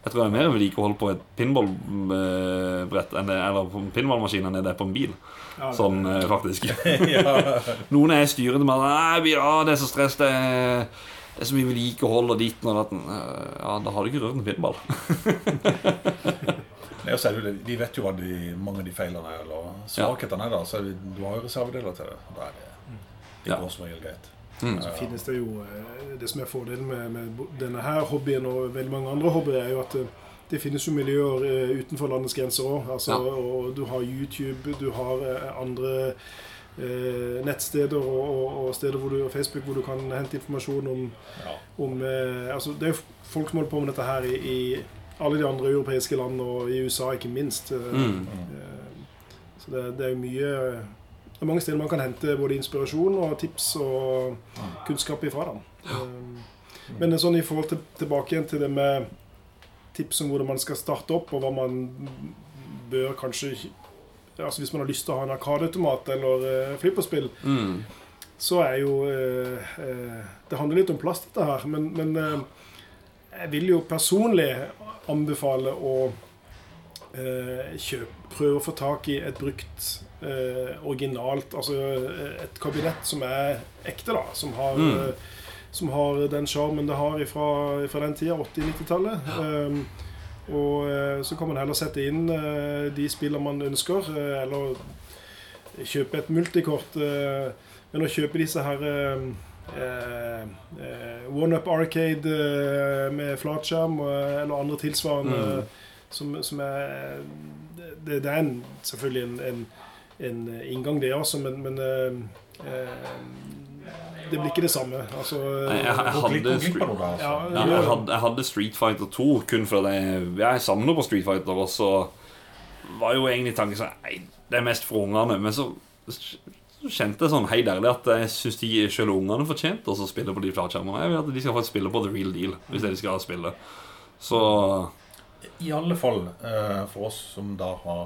Jeg tror det er mer vedlikehold på et pinballbrett det, eller på en pinballmaskin enn det er på en bil. Ja, Sånn eh, faktisk. Noen er styrende med at «Nei, ja, det er så stress, det er, det er så mye vedlikehold og dit og datten. Eh, Ja, da har du ikke rørt en pinball. Og så er det, de vet jo hva de, mange av de feilene er, eller svakhetene er. da Så er det, Du har jo reservedeler til det. og Da er det, det Ja. går som regel greit. Mm. Så finnes det jo eh, Det som er fordelen med, med denne her hobbyen og veldig mange andre hobbyer, er jo at det, det finnes jo miljøer eh, utenfor landets grenser òg. Altså, Ja. og Du har YouTube, du har eh, andre eh, nettsteder og, og, og steder hvor du, og Facebook hvor du kan hente informasjon om, Ja. om eh, altså, Det er jo folk som holder på med dette her i, i alle de andre europeiske land, og i USA ikke minst. Eh, Mm. eh, Så det, det er mye Det er mange steder man kan hente både inspirasjon og tips og kunnskap ifra. Da. Um, Men sånn i forhold til, tilbake igjen til det med tips om hvordan man skal starte opp, og hva man bør kanskje Altså Hvis man har lyst til å ha en arkadeautomat eller uh, flipperspill, Mm. så er jo eh, eh, Det handler litt om plass, dette her. Men, men eh, jeg vil jo personlig anbefale å eh, kjøpe, prøve å få tak i et brukt eh, originalt Altså eh, et kabinett som er ekte, da. Som har, Mm. eh, som har den sjarmen det har fra, den tida, 80-90-tallet. Eh, og eh, så kan man heller sette inn de spillene man ønsker, eller kjøpe et multikort. men å kjøpe disse her eh, eh, One Up Arcade eh, med flatskjerm eh, eller andre tilsvarende Mm. som, som er det, det er en, selvfølgelig en, en, en inngang, det også, men, men eh, eh, det blir ikke det samme. Altså, jeg, hadde Street, av noe der. Ja, ja, jeg, hadde, jeg hadde Street Fighter 2 kun fordi jeg, jeg samler på Street Fighter, og så var jo egentlig tanken sånn Nei, det er mest for ungene. Men så kjente sånn helt ærlig at jeg syns de selv ungene fortjente å spille på de flatskjermene. Jeg vil at de skal faktisk spille på the real deal hvis det de skal spille. Så I alle fall eh, for oss som da har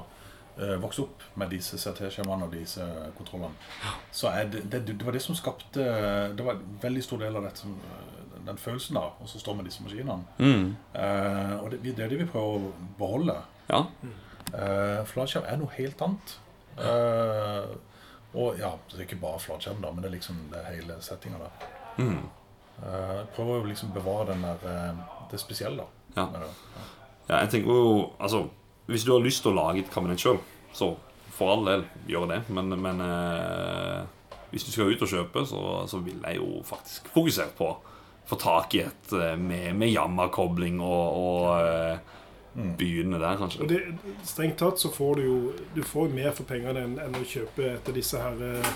eh, vokst opp med disse CRT-skjermene og disse kontrollene, så er det, det, det var det som skapte Det var en veldig stor del av dette, som, eh, den følelsen av å stå med disse maskinene. mm, Uh, og det, det er det vi prøver å beholde. ja. Uh, flatskjerm er noe helt annet. Eh, og ja, det er ikke bare flatskjerm, da, men det er liksom det hele settinga der. Mm, Uh, prøver jo liksom bevare den der, eh, det spesielle, da. Ja. ja, jeg tenker jo Altså, hvis du har lyst til å lage et kabinett sjøl, så for all del, gjør det. Men, men uh, hvis du skal ut og kjøpe, så, så vil jeg jo faktisk fokusere på å få tak i et med, med Yamma-kobling og, og eh, begynne der, kanskje. Det, strengt tatt så får du jo du får mer for pengene enn, enn å kjøpe etter disse her eh,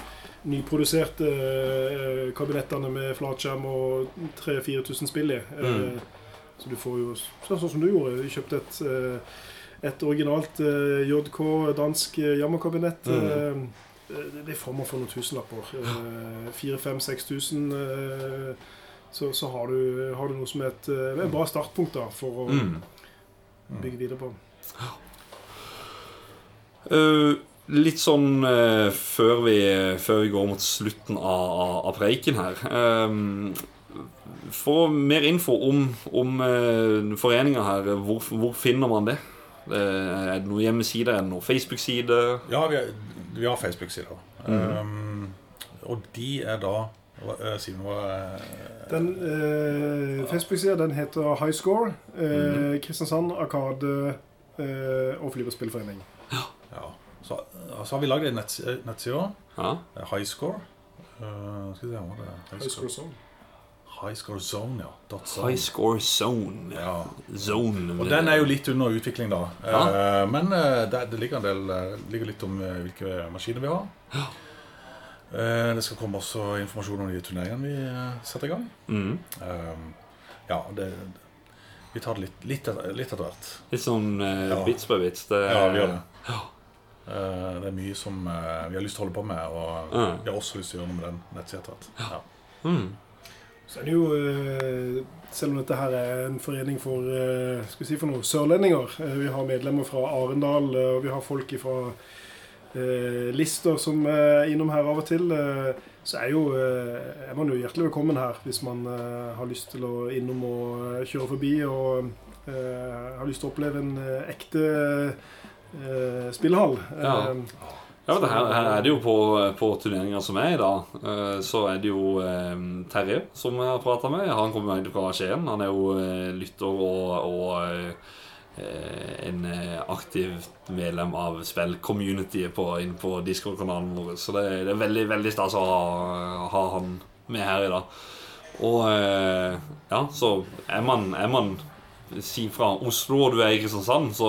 nyproduserte eh, kabinettene med flatskjerm og 3000-4000 spill i. Eh, Så du får jo sånn sånn som du gjorde. Du kjøpte et, eh, et originalt eh, JK dansk eh, jammerkabinett. Mm. det- det får man for noen tusenlapper. Eh, 4000-5000. Eh, så, så har du, har du noe som er et, et bra startpunkt da, for å Mm. Bygge videre på. Uh, litt sånn uh, før, vi, før vi går mot slutten av, av, av preiken her uh, Få mer info om, om uh, foreninga her, hvor, hvor finner man det? Eh, er det noen hjemmeside? Er det noen Facebook-side? Ja, vi, har, har Facebook-sider. um, og de er da Simen, hva er Den eh, Facebook-sida den heter High Score. -hmm. Kristiansand Arkade eh, og Flyverspillforening. Ja. Så, så har vi lagd netts- nettside òg. Ja. Highscore. Uh, skal vi se, hva det? er. Score Zone. Highscore Zone, ja. Dot zone. High Score Zone. Ja. Zone. Og den er jo litt under utvikling, da. Ja. Eh, men eh, det, det ligger en del eh, ligger litt om eh, hvilke maskiner vi har. Eh, det skal komme også informasjon om de turneringene vi eh, setter i gang. Mm. Eh, ja, det, vi tar det litt, litt, etter, litt etter hvert. Litt sånn uh, Ja. bits by bits. Det, Ja, vi gjør det. Eh, det er mye som vi har lyst til å holde på med, og Ja. vi har også lyst til å gjøre noe med den nettsida etter hvert. Ja. Mm. Så er det jo, eh, selv om dette her er en forening for, eh, skal vi si for noe, sørlendinger Vi har medlemmer fra Arendal, og vi har folk fra eh, Lister som er innom her av og til. eh, Så er, jo, eh, er man jo hjertelig velkommen her hvis man eh, har lyst til å innom og eh, kjøre forbi og eh, har lyst til å oppleve en eh, ekte eh, spillehall. Ja. Eh, Ja, det her, her er det jo på, på turneringer som er i dag. eh, Så er det jo eh, Terje som jeg har prata med. Han kommer egentlig fra Skien. Han er jo eh, lytter og, og eh, en aktivt aktiv medlem av spill-communityet på, inn på Discord-kanalen vår. Så det, det er veldig veldig stas å ha, ha han med her i dag. Og eh, ja, så er man, er man Si fra Oslo og du er i Kristiansand, så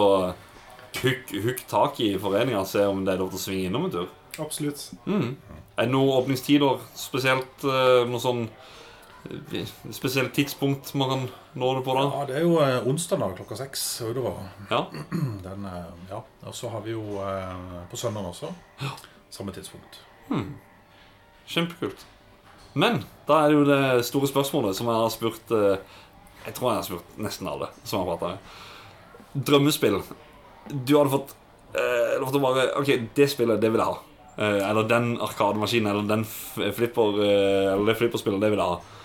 hukk tak i foreninga og se om det er lov til å svinge innom en tur. absolutt. Mm. Er det noen åpningstider spesielt? eh, Noe sånn eh, Spesielt tidspunkt man kan nå det på da? ja, det er jo eh, onsdag da, klokka seks utover. Ja. Den, eh, ja. Og så har vi jo eh, på søndag også. Samme tidspunkt. Kjempekult. Men da er det jo det store spørsmålet som jeg har spurt eh, Jeg tror jeg har spurt nesten alle som har prata med. Drømmespill. Du hadde fått eh, lov til å bare Ok, det spillet, det vil jeg ha. Eh, eller den arkademaskinen eller den f- flipper eh, Eller det flipperspillet, det vil jeg ha.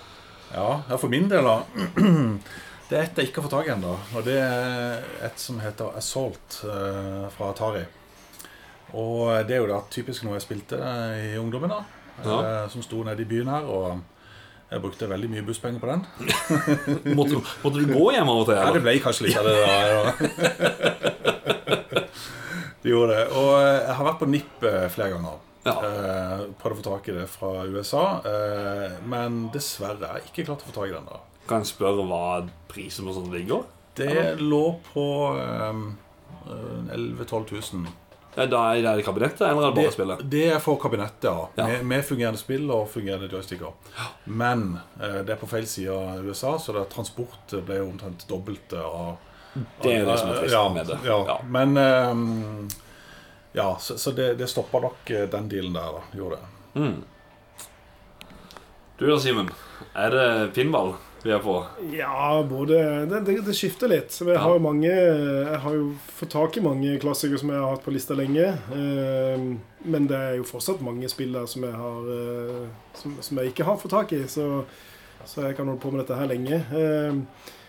Ja, for min del da Det er et jeg ikke har fått tak i ennå. Og det er et som heter Assault eh, fra Atari. Og det er jo da typisk noe jeg spilte i ungdommen, da. Ja. Eh, som sto nede i byen her. Og jeg brukte veldig mye busspenger på den. Måtte, måtte du gå hjem av og til? Ja, det ble kanskje litt av det da. Ja. Det gjorde det. Og eh, jeg har vært på NIP flere ganger. Ja. Eh, prøvde å få tak i det fra USA. Eh, men dessverre har jeg ikke klart å få tak i den. da Kan jeg spørre hva prisen på sånt ligger? Det lå på eh, 11 000-12 000. Ja, da er det kabinettet, eller er det bare spillet? det er for kabinettet, ja. Ja. Med, med fungerende spill og fungerende joysticker. Men eh, det er på feil side av USA, så det, transport ble jo omtrent dobbelt av Det er det som er trist ja, med det. Ja. Ja. Men ehm, Ja, så, så det, det stoppa nok eh, den dealen der, da. Gjorde det. Du da, Simen. Er det pinball vi er på? Ja, både Det, det, det skifter litt. Jeg, har jo mange, jeg har jo fått tak i mange klassikere som jeg har hatt på lista lenge. Eh, men det er jo fortsatt mange spill der som jeg, har, eh, som, som jeg ikke har fått tak i. Så, så jeg kan holde på med dette her lenge. Eh,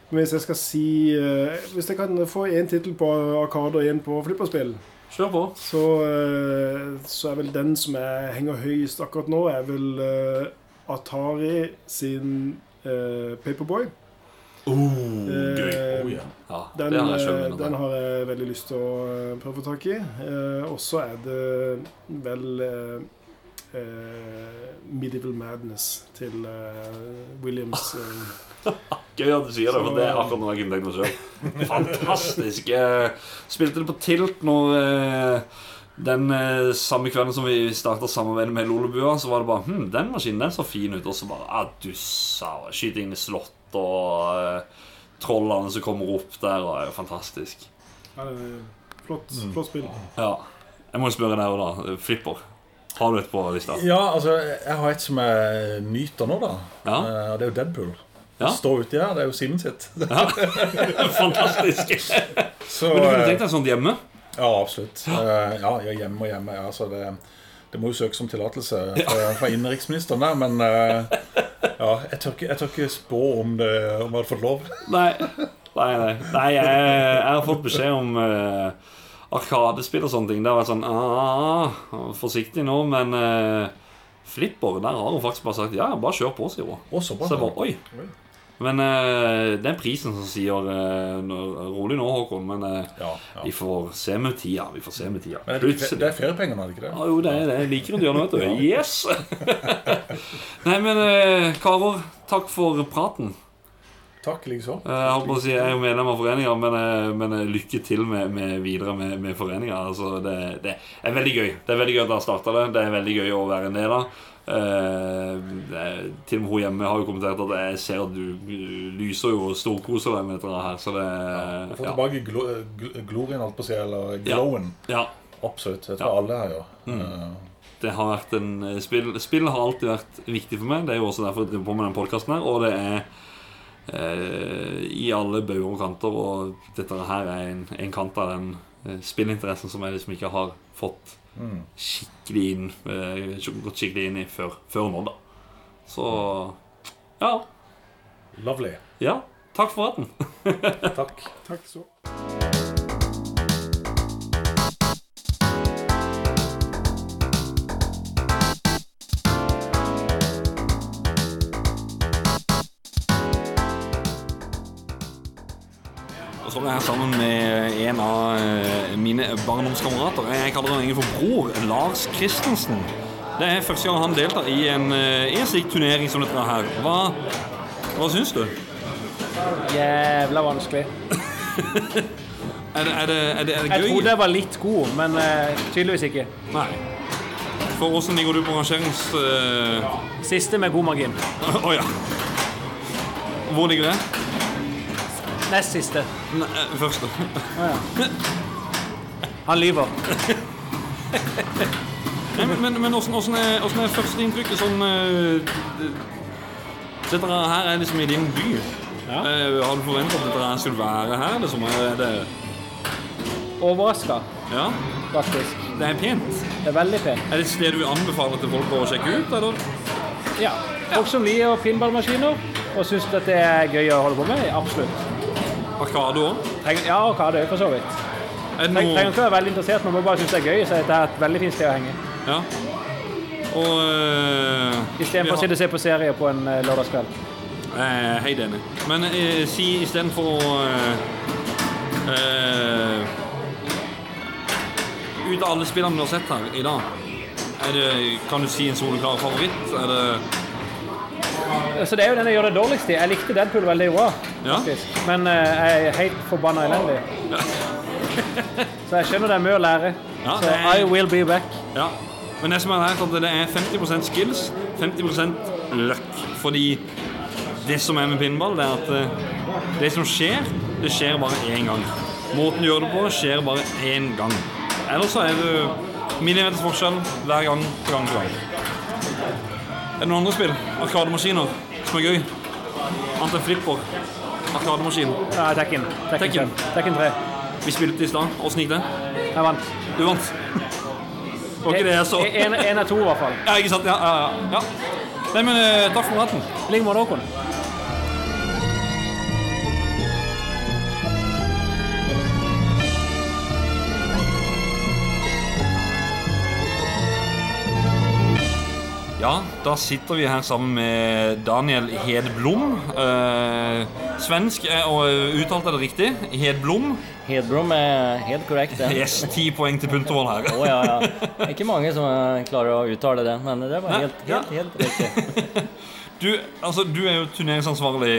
men hvis jeg skal si eh, Hvis jeg kan få én tittel på Arkade og én på flipperspill, Kjør på. så, eh, så er vel den som jeg henger høyest akkurat nå, er vel eh, Atari sin uh, Paperboy. Oh, gøy. Eh, Oh, yeah. Ja, Den, har jeg den har jeg veldig lyst til å eh, prøve å få tak i. Uh, og så er det vel Medieval Madness til Williams. Eh. Gøy at du sier det, for det er akkurat noe jeg kunne tenkt meg selv. Fantastisk. Jeg spilte det på Tilt når eh, den eh, samme kvelden som vi starta samarbeidet med Lolebua, så var det bare hm, den maskinen den så fin ut. Og så bare ah, du sa Skyte inn i slott og eh, trollene som kommer opp der, og er jo fantastisk. Ja, det er flott, flott spill. Ja. Jeg må spørre deg òg, da. Flipper. Har du et på lista? Ja, altså, jeg har et som jeg nyter nå, da. Ja. Eh, det er jo Deadpool. Ja. Stå uti her. Det er jo Simen sitt. Fantastisk. Så, Men du kunne eh, tenkt deg sånt hjemme? Ja, absolutt. Eh, ja, ja, hjemme og hjemme. Ja, altså det, det må jo søkes om tillatelse fra, fra innenriksministeren der, men eh, ja, jeg tør ikke, jeg tør ikke spå om, det, om jeg hadde fått lov. Nei, nei, nei. nei jeg, jeg har fått beskjed om uh, Arkadespill og sånne ting. Det har vært sånn ah, Forsiktig nå, men uh, Flipper, der har hun faktisk bare sagt ja, bare kjør på, sier hun. Så såpass. jeg bare oi. Men uh, det er prisen som sier uh, Rolig nå, Håkon, men uh, Ja, ja. vi får se med tida. Vi får se med tida. Men det, det er feriepengene, er det ikke det? Ah, jo, det er det. Liker å gjøre noe, vet du. Yes! Nei, men uh, karer, takk for praten. Takk, liksom. Eh, Jeg holdt på å si, jeg er jo medlem av foreninga, men, eh, men eh, lykke til med, med videre med, med foreninga. Altså, det, det er veldig gøy. Det er veldig gøy at dere starta det. Det er veldig gøy å være en del av. Eh, er, til og med hun hjemme har jo kommentert at jeg ser at du eh, lyser jo og storkoser deg med dette her. Så det ja. tilbake glo, gl- glorien, alt på seg, eller glowen. ja. Absolutt. Jeg tror alle her gjør. Eh, Det har vært en eh, spill, spill har alltid vært viktig for meg. Det er jo også derfor jeg driver på med den podkasten her. Og det er eh, i alle bauger og kanter. Og dette her er en, en kant av den eh, spillinteressen som jeg liksom ikke har fått skikkelig inn eh, gått skikkelig inn i før, før nå, da. Så ja. lovely. Ja. Takk for praten. Takk. Takk så. Og så er jeg sammen med en av eh, mine barndomskamerater. Jeg kaller han egentlig for bror. Lars Christensen. Det er første gang han deltar i en, eh, i en slik turnering som dette her. Hva, hva syns du? Jævla vanskelig. Er det, er det, er det, er det Jeg trodde jeg var litt god, men uh, tydeligvis ikke. Nei. For åssen ligger du på rangerings... Uh... Siste med god margin. Å ja. Hvor ligger det? Nest siste. Nei, første. Han lyver. Nei, men men, åssen åssen er, åssen er førsteinntrykket sånn eh, det- Dette her er liksom i din by. Ja. Eh, har du forventet at dette her skulle være her? Liksom? Er det, Overraska, ja, faktisk. det er pent. Det er veldig pent. Er det et sted du anbefaler til folk å sjekke ut? Eller? Ja. Folk som liker pinballmaskiner og syns det er gøy å holde på med, absolutt. Arkade òg? Ja, Arkade for så vidt. Er det trenger ikke ikke være veldig interessert, men må bare synes det er gøy, så er et veldig fint sted å henge. Ja. Og øh, Istedenfor å sitte og se på serier på en eh, lørdagskveld. Eh, Hei, helt. Men eh, si istedenfor å eh, eh, Ut av alle spillene du har sett her i dag, det, kan du si en soleklar favoritt? Er det Så det er jo den jeg gjør det dårligst i. Jeg likte Deadpool veldig bra, Ja? Men eh, jeg er helt forbanna elendig. Så jeg skjønner det er mye å lære. Ja, Så er- I will be back. Ja. Men det som er her, det er 50% skills, 50% luck. Fordi det som er med pinball, det er at eh, det som skjer, det skjer bare én gang. Måten du gjør det på, skjer bare én gang. Ellers så er det millimeters forskjell hver gang på gang på gang. Er det noen andre spill? Arkademaskiner som er gøy? Annet enn flipper. Arkademaskin. Ja, Tekken. Tekken, Tekken. 3. Vi spilte i stad. Åssen gikk det? Jeg vant. Du vant. Var ikke det jeg så. En, en av to, i hvert fall. Ja, ikke sant? Ja, ja, ja. ja. Nei, men eh, takk for praten. I like måte, Håkon. Ja, da sitter vi her sammen med Daniel Hedblom. Eh, svensk, eh, og eh, uttalte jeg det riktig? Hedblom. Hedblom er helt korrekt, det. Yes, ti poeng til Puntervoll her. oh, ja, ja. Det er ikke mange som eh, klarer å uttale det, men det var helt, helt, ja. helt, helt riktig. Du, altså, du er jo turneringsansvarlig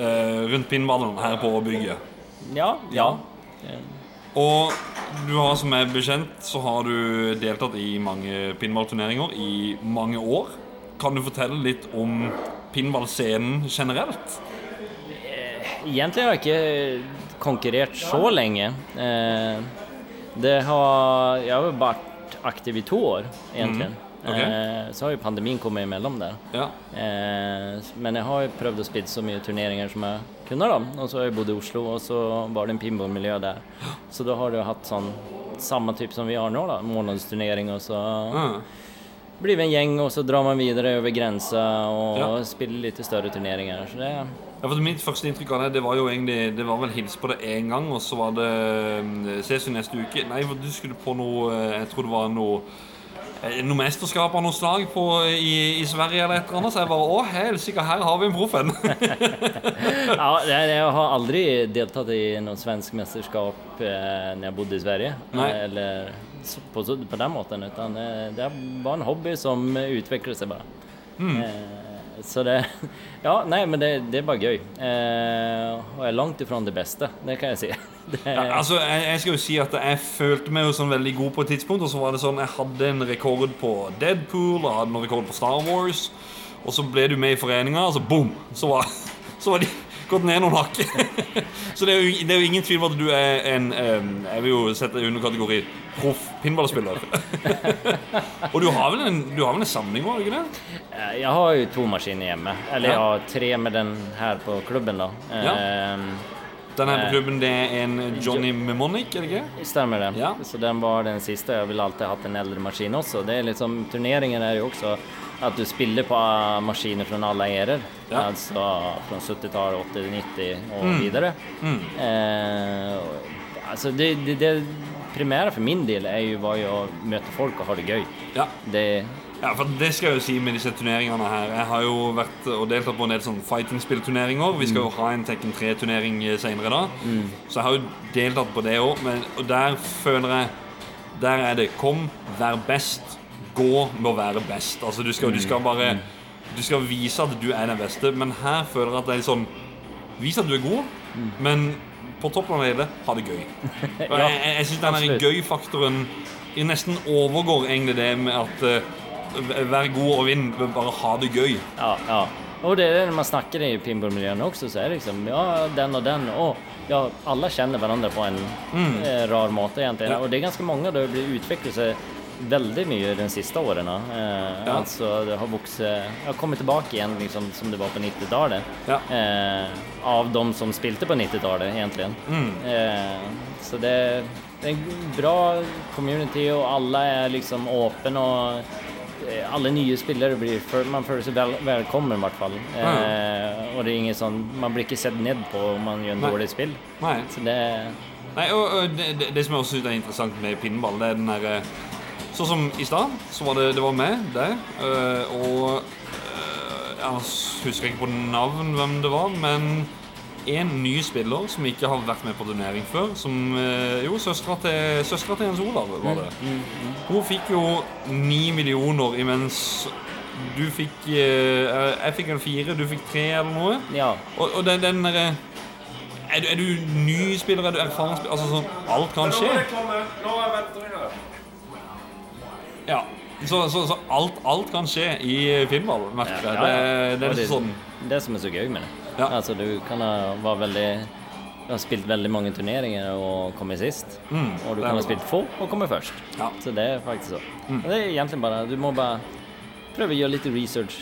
eh, rundt pinnballen her på bygget. Ja, ja. Og du har, som er bekjent, så har du deltatt i mange pinballturneringer i mange år. Kan du fortelle litt om pinballscenen generelt? Egentlig har jeg ikke konkurrert så lenge. Eh, det har, jeg har vært aktiv i to år, egentlig. Mm, ok. Eh, så har jo pandemien kommet imellom der. Ja. Eh, men jeg har jo prøvd å spille så mye turneringer som jeg kunne. da. Og så har jeg bodd i Oslo, og så var det en pinballmiljø der. Så da har du hatt sånn samme type som vi har nå, da. Månedsturnering, og så mm. blir vi en gjeng, og så drar man videre over grensa og Ja. spiller litt større turneringer. Så det Ja, for Mitt første inntrykk av det det var jo egentlig Det var vel hils på det én gang, og så var det mm, Ses vi neste uke. Nei, for du skulle på noe eh, Jeg tror det var noe noe av noe slag på, i, i Sverige eller et eller annet. Så jeg bare Å, helsike, her har vi en proff en! Ja, jeg, har aldri deltatt i noe svensk mesterskap eh, når jeg bodde i Sverige. Nei. Eh, Eller på, på den måten. Utan det, det var en hobby som utviklet seg bare. Mm. Eh, så det Ja, nei, men det, det er bare gøy. Eh, og jeg er langt ifra det beste, det kan jeg si. Det, Ja, altså, jeg, jeg skal jo si at jeg følte meg jo sånn veldig god på et tidspunkt, og så var det sånn Jeg hadde en rekord på Deadpool, og hadde en rekord på Star Wars, og så ble du med i foreninga, og så boom! Så var, så var de gått ned noen hakk. så det er, jo, det er jo ingen tvil om at du er en Jeg vil jo sette deg under kategori proff pinballspiller. og du har vel en, du har vel en samling òg, ikke det? Eh, Jeg har jo to maskiner hjemme. Eller jeg har tre med den her på klubben, da. Ja. Den her på Eh. klubben, det er en Johnny Mnemonic, er det ikke? Stemmer det. Ja. Så den var den siste. Jeg ville alltid hatt en eldre maskin også. Det er liksom, turneringen er jo også at du spiller på eh, maskiner fra alle ærer. Ja. Altså fra 70-tallet, 80-, 90 og videre. Eh, altså det, det, det primære for min del er jo, var jo å møte folk og ha det gøy. Ja. Det, Ja, for det skal jeg jo si med disse turneringene her. Jeg har jo vært og deltatt på en del sånn fighting-spillturneringer. Vi skal jo ha en Tekken 3-turnering senere da. Så jeg har jo deltatt på det òg. Og der føler jeg Der er det kom, vær best. Gå med å være best. Altså du skal, du skal bare Du skal vise at du er den beste. Men her føler jeg at det er litt sånn Vis at du er god, men på toppen av det hele, ha det gøy. Og Ja, jeg jeg syns den gøy-faktoren nesten overgår egentlig det med at uh, Vær god og vinn, bare ha det gøy. Ja, ja. Og det er det når man snakker i pinballmiljøene også, så er det liksom Ja, den og den. Og ja, alle kjenner hverandre på en mm. rar måte, egentlig. Mm. Ja. Og det er ganske mange det blir utviklet seg veldig mye de siste årene. Eh, Ja. Altså, det har vokst Jeg har kommet tilbake igjen liksom, som det var på 90-tallet. Ja. Eh, av de som spilte på 90-tallet, egentlig. Mm. Eh, så det, det er en bra community, og alle er liksom åpne. og eh, alle nye spillere blir Man føler seg vel, velkommen, i hvert fall. Eh, og det er ingen sånn Man blir ikke sett ned på om man gjør en Nei. dårlig spill. Nei. Så det Nei, og, og det, det, det som jeg også synes er interessant med pinball, det er den derre Sånn som i stad, så var det, det var meg, deg, øh, og øh, Jeg husker ikke på navn hvem det var, men en ny spiller som ikke har vært med på turnering før. Som øh, Jo, søstera til, søstera til Jens Olav var det. Hun fikk jo ni millioner imens du fikk Jeg fikk en fire, du fikk tre eller noe. Ja. Og, og den, den derre er, er du ny spiller, er du erfaren spiller? Altså sånn, alt kan skje. Ja. Så, så, så alt, alt kan skje i filmball, merker jeg. Det, det er liksom sånn det som er så gøy med det. Ja. Altså, du kan ha, veldig du har spilt veldig mange turneringer og kommet sist. Mm, og du kan ha spilt få og kommet først. Ja. Så det er faktisk så. Mm. Det er egentlig bare Du må bare prøve å gjøre litt research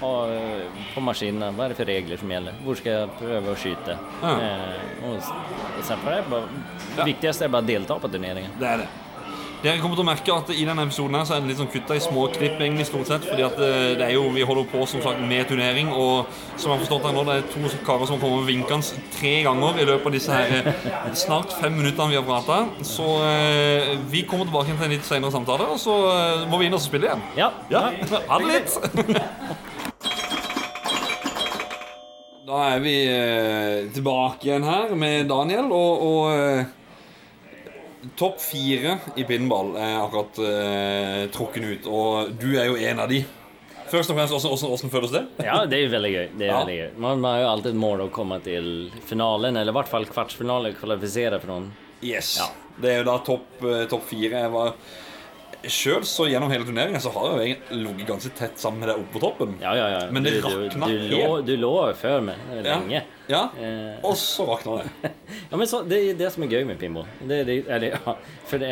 på maskinene. Hva er det for regler som gjelder? Hvor skal jeg prøve å skyte? Ja. Eh, og, og det, bare, Ja. Det viktigste er bare å delta på turneringen. Det er det. Dere kommer til å merke at i denne episoden her så er det litt sånn kutta i små klipp, egentlig, stort sett. Fordi at eh, det er jo, vi holder på som sagt med turnering, og som jeg har forstått her nå, det er to karer som kommer vinkende tre ganger i løpet av disse her eh, snart fem minuttene vi har prata. Så eh, vi kommer tilbake til en litt senere samtale, og så eh, må vi inn og spille igjen. Ja. Ja, ha det litt! Da er vi eh, tilbake igjen her med Daniel, og, og eh, Topp fire i pinball er akkurat eh, trukket ut, og du er jo en av de. Først og fremst, hvordan, hvordan, hvordan føles det? ja, det er veldig gøy. Det är Ja. veldig gøy. Man, har jo alltid mål å komme til finalen, eller i hvert fall kvartsfinalen, kvalifisere for noen. Yes. Ja. Det er jo da topp top topp fire. Jeg var Sjøl så gjennom hele turneringen så har jeg jo ligget ganske tett sammen med deg oppe på toppen. Ja, ja, ja. Men det rakna du, du, lå, du lå meg lenge. Ja. Ja. Eh, Og så våkna det. Ja, men så, det er det som er gøy med pinball. Det, det, eller, ja, for det,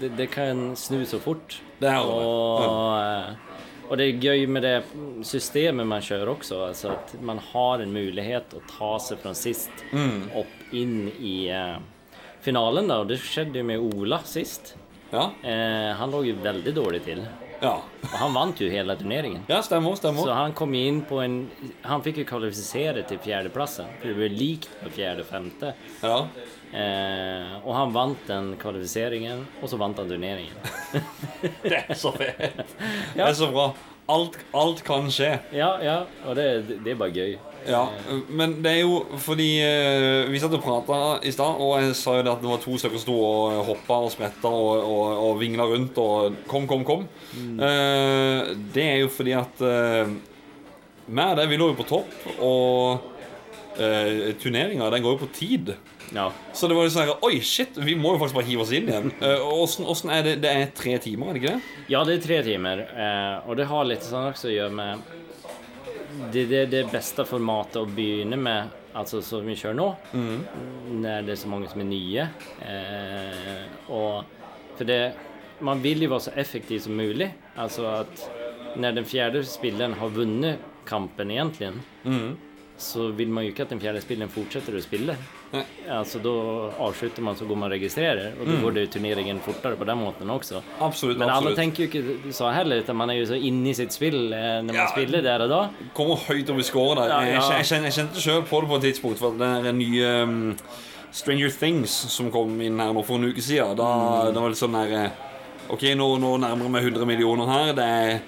det, det kan snu så fort. Det er det. Og, eh, det er gøy med det systemet man kjører også. Altså at man har en mulighet å ta seg fra sist Mm. opp inn i eh, finalen. Da. Og det skjedde jo med Ola sist. Ja. Eh, han låg jo veldig dårlig till. Ja, Og han vant jo hele turneringen. ja stemmer. stemmer. Så han kom inn på en... Han fikk jo kvalifisere til fjerdeplassen, for det ble likt på fjärde och femte. Ja. Eh, og han vant den kvalifiseringen, og så vant han turneringen. Det er så fett. Det er så bra. Alt, alt kan skje. ja, ja, Og det, det er bare göj. Ja, men det er jo fordi eh, Vi satt og prata i stad, og jeg sa jo det at det var to stykker som sto og hoppa og spretta og, og, og vingla rundt og Kom, kom, kom. Mm. det er jo fordi at uh, meg og deg, vi lå jo på topp, og uh, turneringa den går jo på tid. Ja. Så det var jo sånn her, Oi, shit, vi må jo faktisk bare hive oss inn igjen. Uh, åssen, åssen er det? Det er tre timer, er det ikke det? ja, det er tre timer. Eh, og det har litt sånn også å gjøre med... Det, det, det beste formatet å begynne med, altså som vi kjører nå, mm. når det er så mange som er nye. Eh, og for det, man vil jo være så effektiv som mulig. Altså at når den fjerde spilleren har vunnet kampen egentligen så vill man ju inte att den fjärde spilleren fortsätter att spille Nej. Alltså då avslutar man så går man och registrerar och då går det turneringen fortare på den måten också. Absolutt. Men alla absolutt. tänker ju inte så heller utan man är ju så inne i sitt spill Når när man Ja. spiller der og da. kommer høyt over scoren der. Ja, ja. jeg, jeg, jeg kjente sjøl på det på et tidspunkt. For det er nye um, Stranger Things som kom inn her nå for en uke siden. Da, Mm. Det var litt sånn der eh, OK, nå, nå nærmer vi meg 100 millioner her. Det er,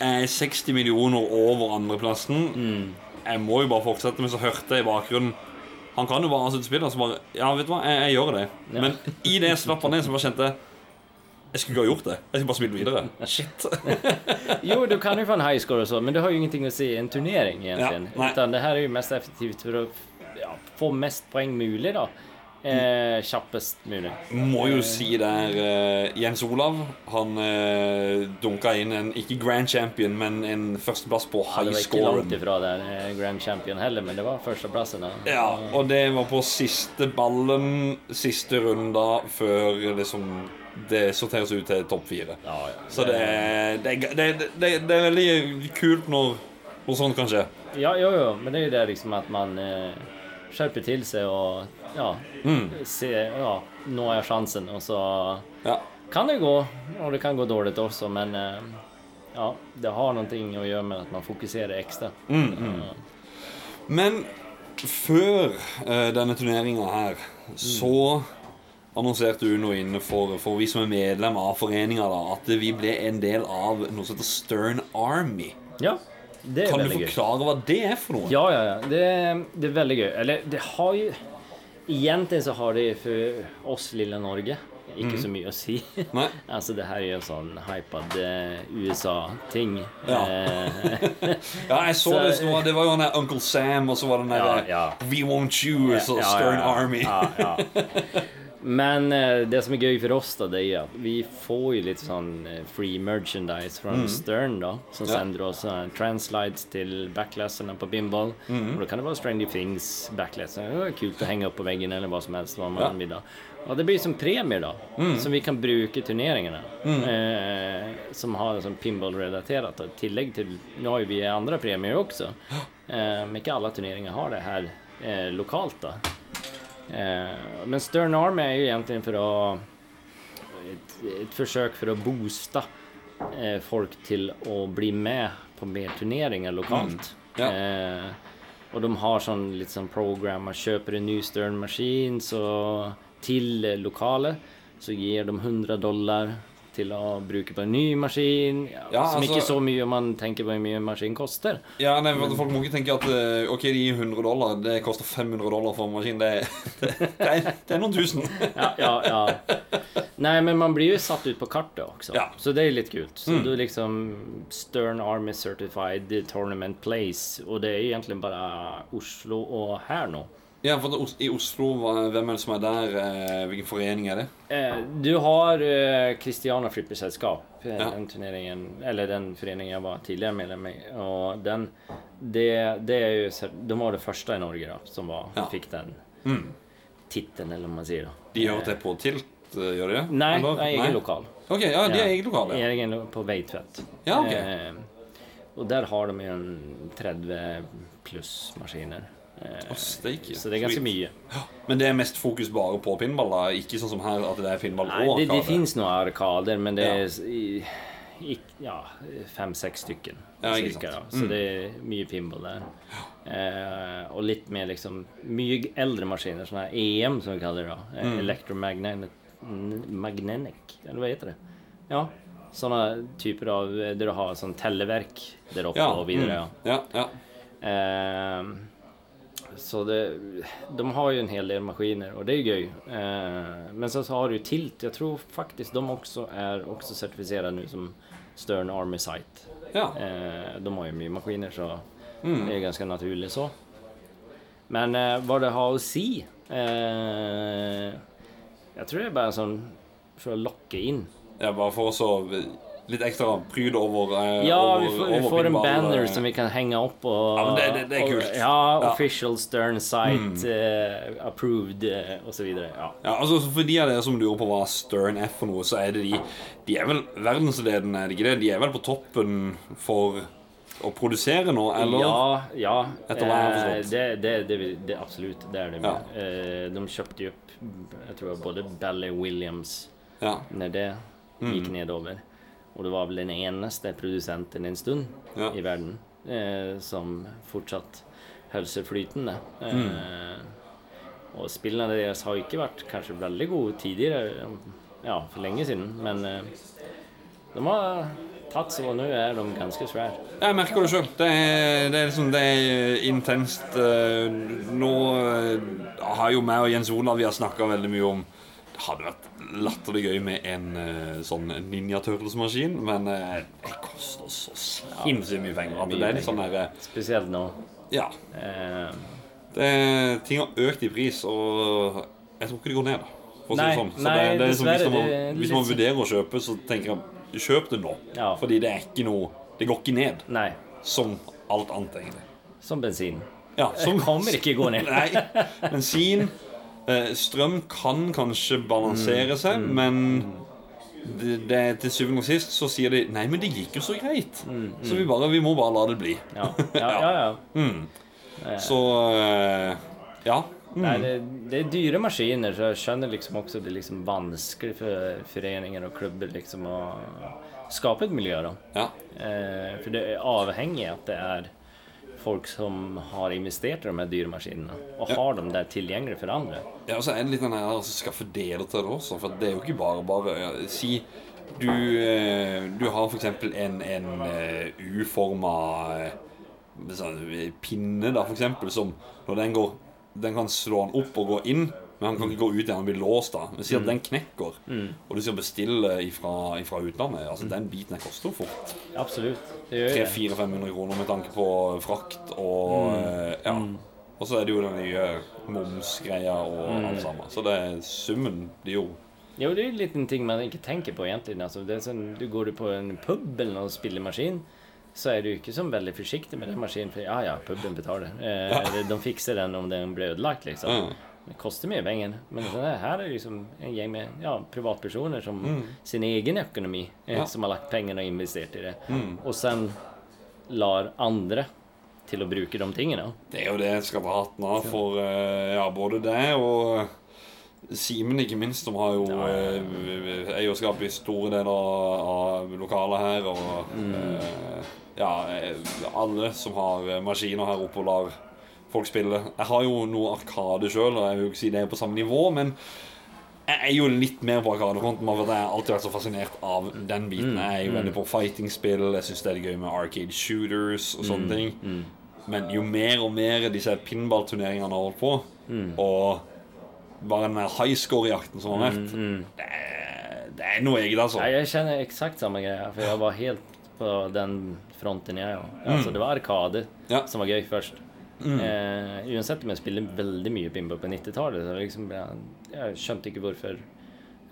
er 60 millioner over andreplassen. Mm. Jeg må jo bare fortsette, men så hørte jeg i bakgrunnen Han kan jo bare avslutte spillet, og så bare Ja, vet du hva, jeg, jeg gjør det. Ja. Men i det jeg slapp han ned, så bare kjente jeg skulle ikke ha gjort det. Jeg skulle bare spille videre. Shit. Jo, du kan jo få en high score og sånn, men det har jo ingenting å si i en turnering egentlig. Ja, utan det her er jo mest effektivt for å ja, få mest poeng mulig, då. Eh, kjappest mulig. Må jo si der eh, Jens Olav Han eh, dunka inn en ikke grand champion, men en førsteplass på Ja, det var ikke langt ifra der eh, Grand Champion heller, men det var førsteplassen. Ja, og det var på siste ballen, siste runda, før liksom det sorteres ut til topp fire. Ja, ja. Så det, det, det, det, det, det er veldig kult når noe sånt kan skje. Ja, jo, jo, men det er jo det liksom at man eh, skärper til seg og ja, Mm. se, ja, nå er sjansen, og så Ja. kan det gå Og det kan gå dårlig også, men eh, ja, det har noe å gjøre med at man fokuserer ekstra. Mm, Men før uh, denne turneringa her, så annonserte Uno inne for, for vi som er medlem av foreninga, at vi ble en del av noe som heter Stern Army. Ja, det er Kan du forklare gøy. hva det er for noe? Ja, ja, ja. Det, det er veldig gøy. Eller det har jo Egentlig så har det for oss lille Norge inte så mye å si. Nei? Alltså det her er jo sånn hypet hypad eh, USA-ting. Ja. Eh, Ja, jeg så, Så- det. så Det var jo den der Uncle Sam, og så var det den der Ja, ja. We Won't Choose og ja, Stern. Army. Ja, ja. Men eh, det som er gøy for oss da, det er at vi får jo litt sån eh, free merchandise från Stern da, som Mm. Ja. sender oss uh, translides til backlasserna på Bimball. Mm. da då kan det være Stranger Things backlasser. Det var kult å henge opp på veggen eller hva som helst hva man Ja. Mm. vill då. Det blir som premier då, som vi kan bruke i turneringene. Eh, som har sånn pinball-relaterat. I tillegg til Nå har jo vi andre premier også, Eh, men ikke alle turneringer har det her eh, lokalt då. Eh, men Stern Army är ju egentligen för att et, et forsøk for å booste eh, folk til å bli med på mer turneringer lokalt. Ja. Eh, og de har sånn litt sånn program Man kjøper en ny Stern-maskin så til eh, lokalet, så gir de 100 dollar til å bruke på en ny maskin. Ja, Ja, som altså- ikke så mye om man tenker på hvor mye en maskin koster. Ja, nei, men, Folk må ikke tenke at eh, ok, de 100 dollar, det koster 500 dollar for en maskin. Det, det, det, er, det er noen tusen. Ja, ja, ja. Nei, men man blir jo satt ut på kartet også, Ja. Så det er litt kult. Så du liksom Stern Army Certified Tournament Place. og det er egentlig bare Oslo og her nå. Ja, for I Oslo, hvem er det som er der? Eh, hvilken forening er det? Eh, du har eh, Christiana Flippersällskap, eh, Ja. den turneringen, eller den foreningen jeg var tidligere medlem i. Og den, det, det er jo, de var det første i Norge da, som var, Ja. fikk den Mm. tittelen, eller hva man sier. da. De gjør det på Tilt, gjør de det? Nei, Eller? nej, egen lokal. Ok, ja, de er lokal, ja. Egen lokal på Veitvet. Ja, ok. Eh, og der har de jo en 30 pluss maskiner. Eh, steike. så det er ganske mye. Men det er mest fokus bare på pinball? da? Ikke sånn som her, at det er pinball Nei, og det, det fins noen arkader, men det er ja. ja, fem-seks stykken. Ja, ikke cirka, da. Så det er mye pinball der. Eh, og litt mer liksom Mye eldre maskiner, sånne her EM, som vi kaller det. da Mm. eh, Electromagnetic eller hva heter det? Ja. Sånne typer av Der du har sånn telleverk der oppe Ja. og videre. ja. Mm. Ja, ja. Eh, så det, de har ju en hel del maskiner och det är gøy. Eh, men sen så har du Tilt. Jag tror faktiskt de också är också certifierade nu som Stern Army Site. ja. Eh, de har ju mye maskiner så Mm. det är ganska naturligt så. Men eh, vad det har å si? Eh, Jeg tror det er bare sånn for å lokke inn. ja bare for å så litt ekstra pryd over eh, Ja, over, vi får, vi får en banner eh. som vi kan henge opp. Og, Ja, men det- det- det er kult. Og, Ja, Ja. Mm. official Stern site, eh, approved eh, och så vidare. Ja. Ja, altså For de av dere som lurer på hva Stern er for noe, så er det de De er vel verdensledende, er det ikke det? De er vel på toppen for å produsere nå, eller? Ja, ja. Etter hva jeg har Eh, forstått. det, det, det, det, absolutt. det er det. Ja. Eh, de kjøpte jo opp jeg tror både Bally Williams Ja. Når det Mm. nedover. Och det var vel den eneste produsenten en stund Ja. i verden eh, som fortsatt holdt seg flytende. Mm. Eh, og spillene deres har ikke vært kanskje veldig gode tidligere, ja, for lenge siden, men eh, de har tatt seg, og nå er de ganske svære. Jeg merker det sjøl. Det, det er liksom Det er intenst. eh, Nå eh, har jo meg og Jens Olav Vi har snakka veldig mye om Det hadde vært latterlig gøy med en eh, sånn Ninja Turtles-maskin, men eh, det koster så sinnssykt mye penger. At det er litt sånn der, eh, Spesielt nå. Ja. Det, ting har økt i pris, og jeg tror ikke det går ned. For å si det sånn. Så nei, det, det er liksom, hvis man, hvis man sånn- vurderer å kjøpe, så tenker jeg kjøp det nå. Ja. Fordi det er ikke noe Det går ikke ned nei, som alt annet, egentlig. som bensin. Ja, som, Det kommer ikke gå ned. Nei. Bensin Strøm kan kanskje balansere seg, Mm, men det, det, til syvende og sist så sier de Nei, men det gikk jo så greit. Så vi bare Vi må bare la det bli. Mm, Ja, ja, ja. ja. Mm. Så eh, Ja. Mm. Det, det er dyre maskiner, så jeg skjønner liksom også det er liksom vanskelig for foreninger og klubber liksom å skape et miljø. da. Ja. Eh, for det er avhengig at det er folk som har investert i de her dyre maskinene, og har dem der tilgjengelig for andre. Ja, og så er det litt den her som skal fordele til det også, for det er jo ikke bare bare ja, Si du, eh, du har eksempel en, en uh, U-forma sånn, pinne, da, eksempel, som når den går Den kan slå den opp og gå inn, men han kan ikke gå ut igjen, han blir låst da. Men si at den knekker, og du skal bestille ifra, ifra utlandet. Altså, Den biten her koster jo fort Absolutt. Det gjør det. 300-500 kroner med tanke på frakt og eh, Ja. Og så er det jo den nye momsgreia og alt sammen. Så det er summen blir jo Jo, det er jo liten ting man ikke tenker på egentlig. Altså, det er sånn, du går du på en pub eller noe spillemaskin, så er du ikke sånn veldig forsiktig med den maskinen. For ja, ja, puben betaler. Eh, De fikser den om den blir ødelagt, liksom. Ja. Det koster mye penger. Men her er det liksom en gjeng med ja, privatpersoner som sin egen økonomi, eh, Ja. som har lagt pengene og investert i det. Og sen lar andre til å bruke de tingene. Det er jo det jeg skal dra hatten av for eh, ja, både det og Simen, ikke minst, som har jo, eh, er eierskap i store deler av, lokalet her. Og eh, ja, eh, alle som har eh, maskiner her oppe og lar folk spiller. Jeg har jo noe Arkade sjøl, og jeg vil jo ikke si det er på samme nivå, men jeg er jo litt mer på Arkadefronten. Jeg har alltid vært så fascinert av den biten. Jeg er jo veldig på fighting-spill. Jeg syns det er gøy med arcade shooters og sånne ting. Men jo mer og mer disse pinballturneringene har holdt på, og bare den high score-jakten som har vært det, er, det er noe eget, altså. Jeg kjenner eksakt samme greia, for jeg var helt på den fronten jeg òg. Altså, det var arkade Ja. som var gøy først. Eh, uansett om jeg spilte veldig mye pinball på 90-tallet, så liksom, jeg, jeg skjønte ikke hvorfor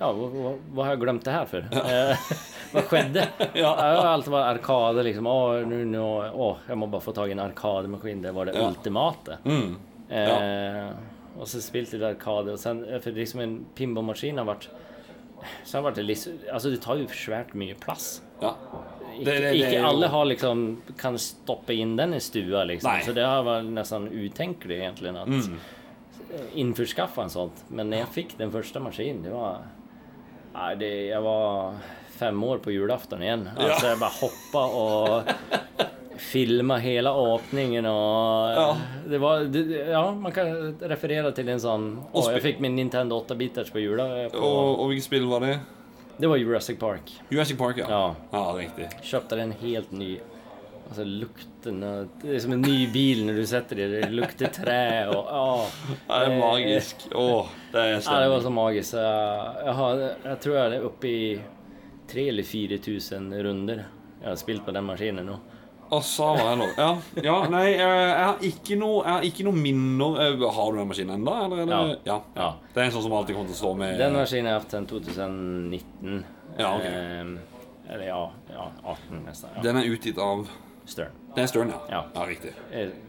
Ja, hva, hva, hva har jeg glemt det her for? Eh, hva skjedde? Ja. Alt var arkade, liksom. Å, nu, nu, å, jeg må bare få tak i en arkademaskin. Det var det Ja. ultimate. Mm. Eh, og så spilte jeg arkade, og sen, for liksom en pinballmaskin har vært så har det vært litt, altså det tar jo svært mye plass. Ja. Ikke, ikke alle har liksom kan stoppe inn den i stua, liksom. Så det har vært nesten utenkelig, egentlig, at Mm. innforskaffe en sånt. Men når jeg fikk den første maskinen, det var Nei, det, jeg var fem år på julaften igjen. Altså, jeg bare hoppa og filma hele åpningen og Ja. Det var det, Ja, man kan referere til en sånn Og Å, jeg fikk min Nintendo 8-biters på jula. På, Og, og hvilket spill var det? Det var Jurassic Park. Jurassic Park, ja. Ja. ja riktig. Kjøpte den helt ny. Altså lukten av Det er som en ny bil når du setter deg Det lukter tre og å, Ja, det er magisk. Å, det er Ja, det var så magisk. Jeg, har, jeg tror jeg er oppe i 3000 eller 4000 runder jeg har spilt på den maskinen nå. Og så var jeg lov. Ja, ja, nei, jeg, jeg har ikke noe, jeg noe minner Eh, Har du den maskinen ennå, Ja. ja. Ja. Det er en sånn som alltid kommer til å stå med Den maskinen har jeg hatt siden 2019. Ja, ok. Eh, eller ja, ja 18 nesten. Den er utgitt av Stern. Det er Stern, ja. Ja. riktig. Eksakt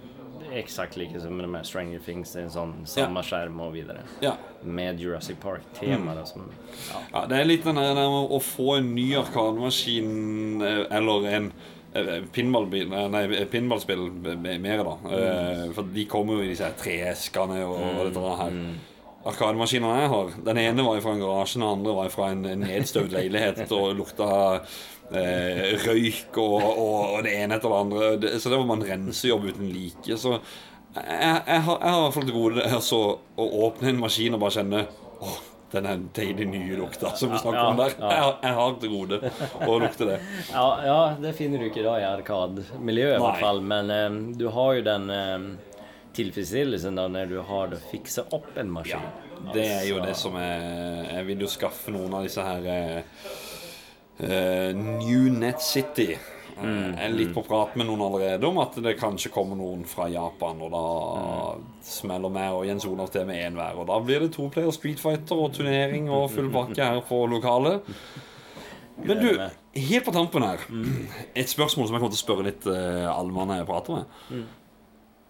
Exakt like som med Stranger Things. Det er en sånn samme skjerm og videre. Ja. Med Jurassic Park-tema. Mm. ja. ja. Det er litt den der med å få en ny arkademaskin eh, eller en eh, pinballspill mer, da. Eh, For de kommer jo i disse treeskene og, og dette her. Arkademaskinene jeg har, den ene var fra en garasje, den andre var fra en nedstøvd leilighet og lukta eh, røyk og, og, og det ene etter det andre. Det, så det var man rensejobb uten like. Så jeg, jeg, har, jeg har i hvert fall til gode å åpne en maskin og bare kjenne Åh, den er deilig nye lukta som vi snakker Ja, om der. ja. Jeg, jeg har til gode å lukte det. Ja, ja, det finner du ikke da i arkadmiljøet i hvert fall. Men eh, du har jo den eh, tilfredsstillelsen da når du har det å fikse opp en maskin. Det er jo det som er Jeg vil jo skaffe noen av disse her eh, New Net City. Eh, Jeg er litt på prat med noen allerede om at det kanskje kommer noen fra Japan. Og da smeller meg og Jens Olav til med én hver. Og da blir det to player Street Fighter og turnering og full bakke her på lokalet. Men du, helt på tampen her Et spørsmål som jeg kommer til å spørre litt uh, alle mann jeg prater med.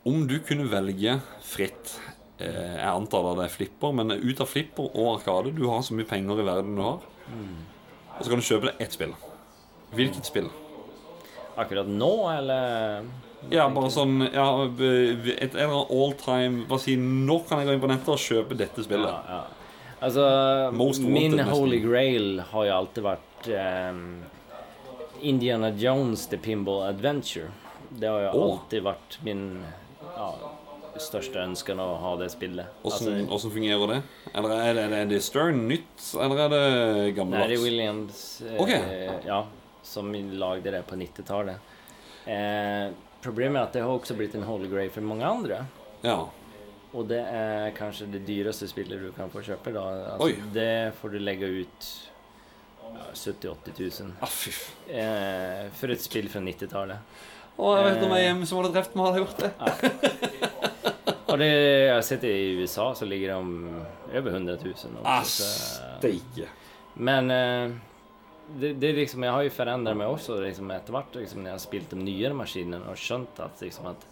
Om du kunne velge fritt eh, Jeg antar da det er flipper, men ut av flipper og Arkade Du har så mye penger i verden du har. Og så kan du kjøpe deg ett spill. Hvilket spill? Akkurat nå, eller? Ja, bare sånn ja, Et eller all time Bare si nå kan jeg gå inn på nettet og kjøpe dette spillet. Ja, ja. Altså, Most wanted, min nesten. holy grail har jo alltid vært um, Indiana Jones The Pinball Adventure. Det har jo oh. alltid vært min ja, største ønske å ha det spillet. Åssen Altså, fungerer det? Eller er det, er det Stern nytt, eller er det Nei, det er Williams. Eh, Ok. ja, som lagde det på 90-tallet. Eh, problemet er at det har også blitt en holy grail for mange andre. Ja. Og det er kanskje det dyreste spillet du kan få kjøpe. Da. Oi. Altså, det får du legge ut ja, 70 000-80 000 Ah, eh, for et spill fra 90-tallet. Å, jeg vet om jeg er hjemme som hadde drept meg, hadde gjort det. Og det, jeg har sett det i USA, så ligger de over 100 000. Ah, også, så- steike. Men eh, det, det liksom, jeg har jo forandret meg også liksom, etter hvert liksom, jeg har spilt de nyere maskinene og skjønt at, liksom, at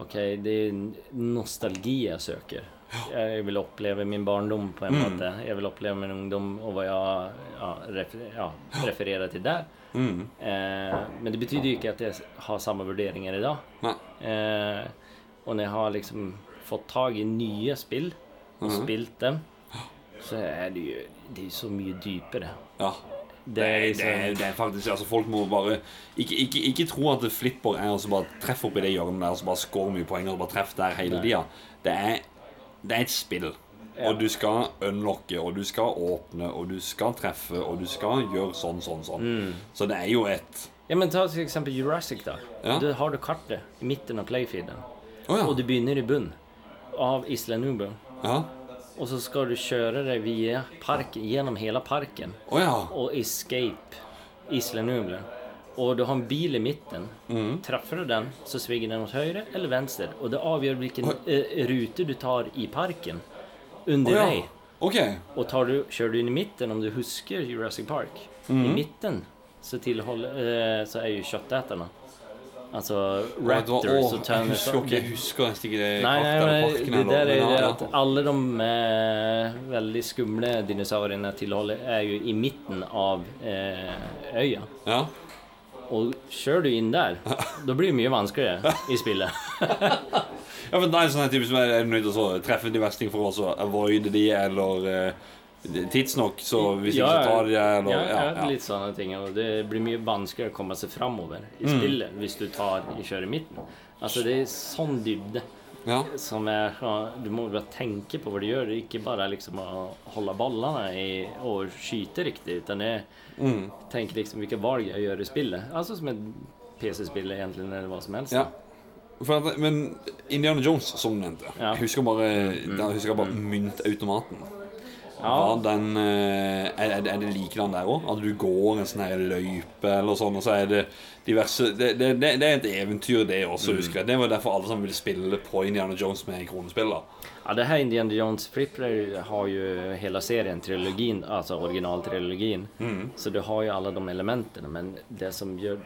ok, det er nostalgi jeg søker. Jeg vil oppleve min barndom på en måte. Jeg vil oppleve min ungdom og hva jeg ja, refer, ja, refererer til der. Mm. Eh, men det betyr jo ikke at jeg har samme vurderinger i dag. Eh, og når jeg har liksom fått tag i nye spill og mm. spilt dem, så er det jo det er så mye dypere. Ja. Det Det det, det er faktisk altså Folk må bare ikke, ikke, ikke tro at flipper er altså bare treff oppi det hjørnet der så bare score mye poeng og bare treff der hele tida. Det det er et spill. Og du skal unlocke, og du skal åpne, og du skal treffe, og du skal gjøre sånn, sånn, sånn. Mm. Så det er jo et Ja, men ta til eksempel Jurassic, da. Ja. Du har du kartet i midten av playfeeden, oh, ja. og du begynner i bunn av Isla Nubel. ja. Og så skal du kjøre deg via parken, gjennom hele parken Oh ja. og escape Isla Nubel. Og du har en bil i midten. Mm. Treffer du den, så svinger den mot høyre eller venstre. Og det avgjør hvilken eh, rute du tar i parken under oh, ja. vei. OK. Og tar du, kjører du inn i midten, om du husker Jurassic Park I Mhm. midten så, tilhold, eh, så er jo kjøtteterne. Altså det raptors og jeg husker ikke, jeg husker nesten ikke det Nei, nei, nei, det, det det, eller- er det at alle de eh, veldig skumle dinosaurene tilholder er jo i midten av eh, øya. ja. Og kjører du inn der, da blir det mye vanskeligere i spillet. Ja, men det er en sånn type som er nødt til å treffe en versting for å avoide de, eller eh, tidsnok, så hvis ikke du tar de eller ja, ja, ja, ja. litt sånne ting. Og det blir mye vanskeligere å komme seg framover i Mm. spillet hvis du tar kjører i midten. Altså, det er sånn dybde ja. som er Du må bare tenke på hva du gjør, ikke bare liksom å holde ballene i, og skyte riktig, utan jeg Mm. tenke liksom hvilke valg jeg gjør i spillet. Altså som et PC-spill egentlig, eller hva som helst. ja. At, men Indiana Jones, som du nevnte Ja. Jeg husker bare, da husker bare myntautomaten. Ja. Den, eh, er, er det likedan der òg? At du går en sånn her løype eller sånn, og så er det diverse Det, det, det, er et eventyr, det også, husker jeg. Det var derfor alle som ville spille på Indiana Jones med kronespill. da Ja, det her Indiana Jones Flipper har jo hele serien, trilogien, altså originaltrilogien. Mm. Så du har jo alle de elementene, Men det som gjør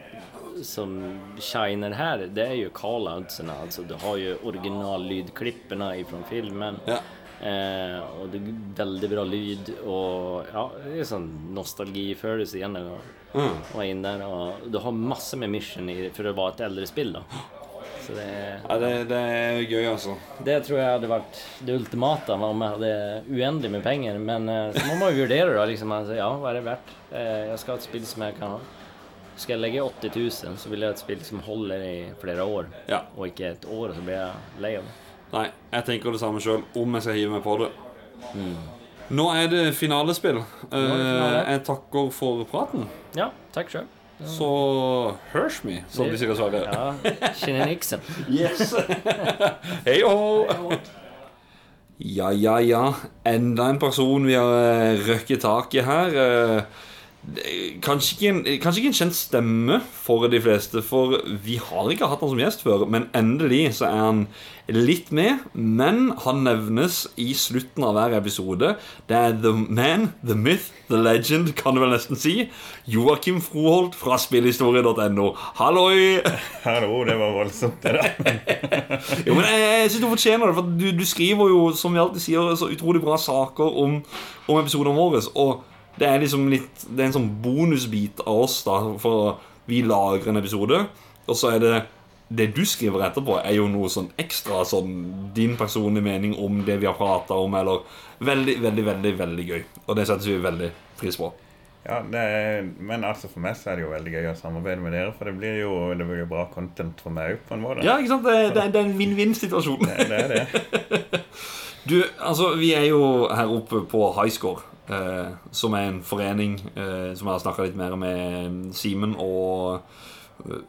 som shiner her, det er jo call-outsen. Alltså du har jo originallydklippene fra filmen. Ja. Eh, og det er veldig bra lyd og ja, det er sån nostalgifølelse igjen när mm. var inn der. Og du har masse med mission i, for att vara et eldre spill, da. Så det. Ja, det, det er gøy, altså. Det tror jeg hadde vært det ultimate om jeg hadde uendelig med penger. Men eh, så må man jo vurdere, da. Liksom, altså, ja, hva er det verdt? Eh, jeg skal ha et spill som jeg kan ha. Skal jeg legge 80 000, så vil jeg ha et spill som holder i flere år. Ja. Og ikke et år, så blir jeg lei av det. Nei, jeg tenker det samme sjøl, om jeg skal hive meg på det. Nå er det finalespill. det finale. Eh, jeg takker for praten. Ja, takk sjøl. Så hørs me, som de sier i Sverige. Ja, Kinneniksen. Yes! Hei og Ja, ja, ja. Enda en person vi har eh, røkket tak i her. Kanskje ikke, en, kanskje ikke en kjent stemme for de fleste, for vi har ikke hatt han som gjest før. Men endelig så er han litt med. Men han nevnes i slutten av hver episode. Det er The Man, The Myth, The Legend, kan du vel nesten si. Joakim Froholt fra spillhistorie.no. Halloi! Hallo, det var voldsomt, det der. Jo, men jeg, jeg synes du fortjener det, for du, du skriver jo, som vi alltid sier, så utrolig bra saker om, om episodene våre. Og det er liksom litt Det er en sånn bonusbit av oss, da, for vi lager en episode, og så er det det du skriver etterpå, er jo noe sånn ekstra sånn din personlige mening om det vi har prata om, eller Veldig, veldig, veldig veldig gøy. Og det setter vi veldig pris på. Ja, det er, men altså for meg så er det jo veldig gøy å samarbeide med dere, for det blir jo, det blir jo bra content for meg òg, på en måte. Ja, ikke sant? Det, det, det er en vinn-vinn-situasjon. Det, det er det. Du, altså, vi er jo her oppe på Highscore, eh, som er en forening eh, som jeg har snakka litt mer med Simen og eh,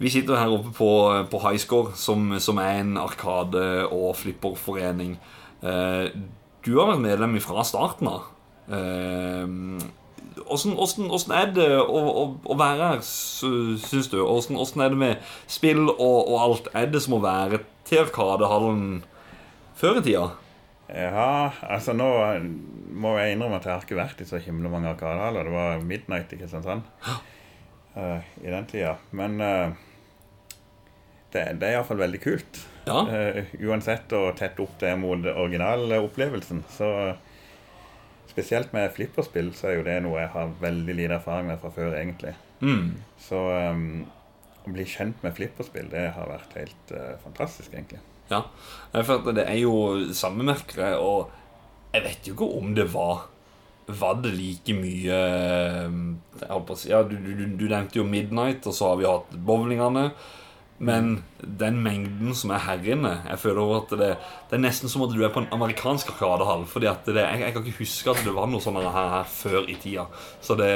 Vi sitter her oppe på, på Highscore, som, som er en arkade- og flipperforening. Eh, du har vært medlem fra starten av. Eh, Åssen er det å, å, å være her, syns du? Åssen er det med spill og, og alt? Er det som å være til Arkadehallen før i tida? Ja, altså nå må jeg innrømme at jeg har ikke vært i så himla mange arkadehaller. Det var Midnight i Kristiansand uh, i den tida. Men uh, det, det er iallfall veldig kult. Ja. Uh, uansett å tette opp det mot originalopplevelsen. Så spesielt med flipperspill så er jo det noe jeg har veldig lite erfaring med fra før, egentlig. Mm. Så um, å bli kjent med flipperspill, det har vært helt uh, fantastisk, egentlig. Ja, at det er jo samme merkere, og jeg vet jo ikke om det var Var det like mye eh, Jeg holdt på å si Ja, du, du, du nevnte jo Midnight, og så har vi hatt bowlingene. Men den mengden som er her inne Jeg føler at det, det er nesten som at du er på en amerikansk arkadehall. Fordi at det, jeg, jeg kan ikke huske at det var noe sånt her, her før i tida. Så det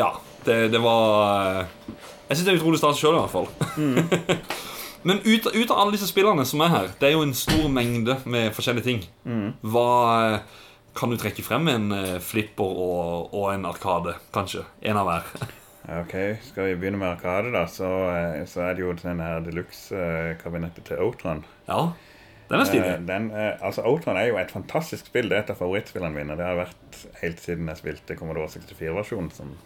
Ja. Det, det var Jeg syns det er utrolig stas sjøl, i hvert fall. Men ut, ut av alle disse spillene som er her, det er jo en stor mengde med forskjellige ting. Hva kan du trekke frem med en eh, flipper og, og en arkade, kanskje? En av hver. Ja, Ok, skal vi begynne med Arkade, da, så, eh, så er det jo den her deluxe-kabinettet til Outron. Ja, den er stilig. Eh, Den, eh, altså Outron er jo et fantastisk spill. Det er et av favorittspillene mine. Det har vært helt siden jeg spilte Commodore 64-versjonen, som,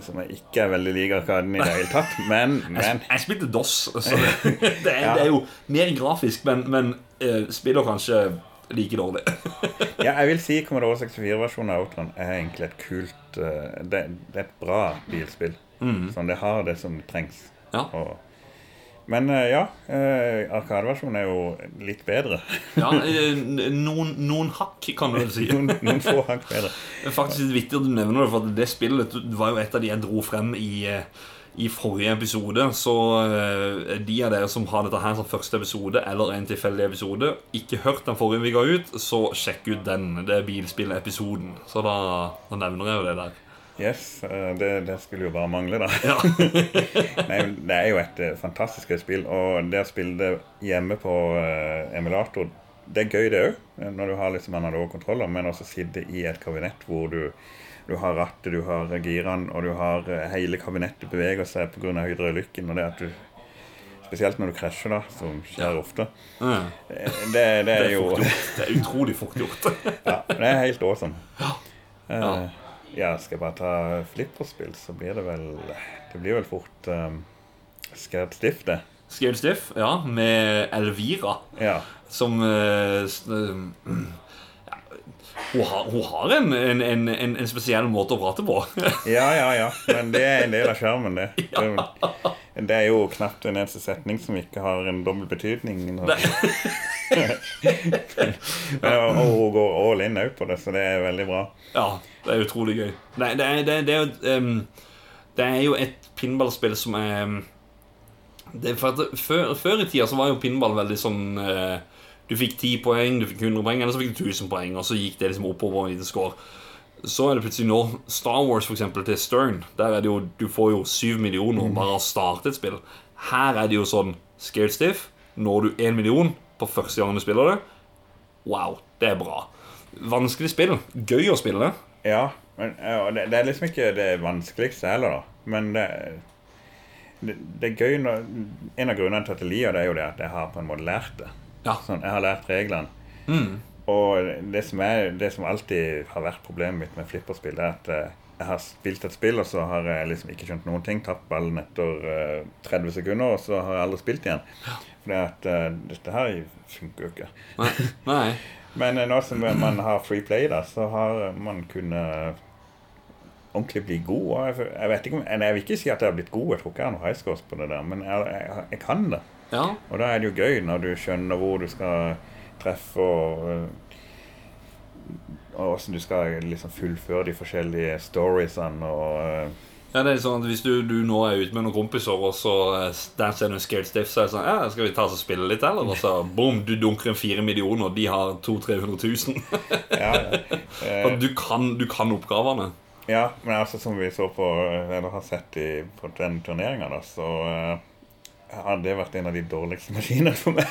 som jeg ikke er veldig lik Arkaden i det hele tatt. Men, men Jeg spilte DOS, så det, det, er, det er jo mer grafisk, men, men eh, spiller kanskje like dårlig. ja, jeg vil si Commodore 64-versjonen av Outron er egentlig et kult eh, det, det er et bra bilspill. Sånn, det har det som trengs. Ja. Og, men eh, ja, uh, Arkadeversjonen er jo litt bedre. Ja, noen, noen hakk, kan du vel si. noen, noen få hakk bedre. Faktisk litt vittig at du nevner det, for det spillet var jo et av de jeg dro frem i, eh, i forrige episode. Så eh, de av dere som har dette her som første episode, eller en tilfeldig episode, ikke hørt den forrige vi ga ut, så sjekk ut den. Det er bilspillepisoden. Så da, da nevner jeg jo det der. Yes, eh, det, det skulle jo bare mangle, da. Ja. Nei, det er jo et eh, fantastisk gøy spill, og det å spille det hjemme på emulator Det er gøy, det òg, når du har liksom analoge kontroller, men også sitte i et kabinett hvor du, du har rattet, du har girene, og du har eh, hele kabinettet beveger seg pga. hydraulikken. Og det at du Spesielt når du krasjer, da, som skjer ofte. Ja. Det, det, det er jo Det er utrolig fort gjort. ja, Det er helt awesome. Ja. Eh, ja, skal jeg bare ta flipperspill, så blir det vel Det blir vel fort um, Scared Stiff, det. Scared Stiff, ja, med Elvira. Ja. Som uh, ja, hun, har, hun har en, en, en, en, spesiell måte å prate på. ja, ja, ja. Men det er en del av skjermen, det. det. Det er jo knapt en eneste setning som ikke har en dobbel betydning. Og og hun går all in òg på det, så det er veldig bra. Ja, det er utrolig gøy. Nei, det, er, det, er- det, er, ehm, det er jo et pinballspill som er det er for at før, før i tida så var jo pinball veldig sånn eh, Du fikk 10 poeng, du fikk 100 poeng, eller så fikk du 1000 poeng, og så gikk det liksom oppover en liten score. Så er det plutselig nå Star Wars for eksempel til Stern. Der er det jo Du får jo 7 millioner bare av å starte et spill. Her er det jo sånn Scared Stiff. Når du 1 million på første gang du spiller det. Wow, det er bra. Vanskelig spill. Gøy å spille. Ja, men ja, det, det er liksom ikke det vanskeligste heller, da. Men det, det, det er gøy når En av grunnene til at jeg liker det, er jo det at jeg har på en måte lært det. Ja. Sånn, jeg har lært reglene. Mm. Og det som, er, det som alltid har vært problemet mitt med flipperspill, det er at eh, jeg har spilt et spill, og så har jeg liksom ikke skjønt noen ting. Tatt ballen etter eh, 30 sekunder, og så har jeg aldri spilt igjen. Fordi at uh, dette her funker jo ikke. Nei. Nei. Men eh, nå som man har free play, da, så har man kunnet ordentlig bli god. Jeg, jeg vet ikke om, jeg vil ikke si at jeg har blitt god, jeg tror ikke jeg har noe high scores på det der, men jeg, jeg, jeg kan det. Ja. Og da er det jo gøy når du skjønner hvor du skal treffe og og hvordan du skal liksom fullføre de forskjellige storiesene og øh, ja, det er sånn at Hvis du, du nå er ute med noen kompiser, og så eh, der ser du en scared stiff, så er det sånn Ja, skal vi ta oss og spille litt, eller? Og så boom, du dunker inn fire millioner, og de har 200 000-300 000. Ja, ja. eh, du kan, du kan oppgavene. Ja men altså som vi så på Eller har sett i, på den turneringa, da, så uh, hadde det vært en av de dårligste maskinene for meg.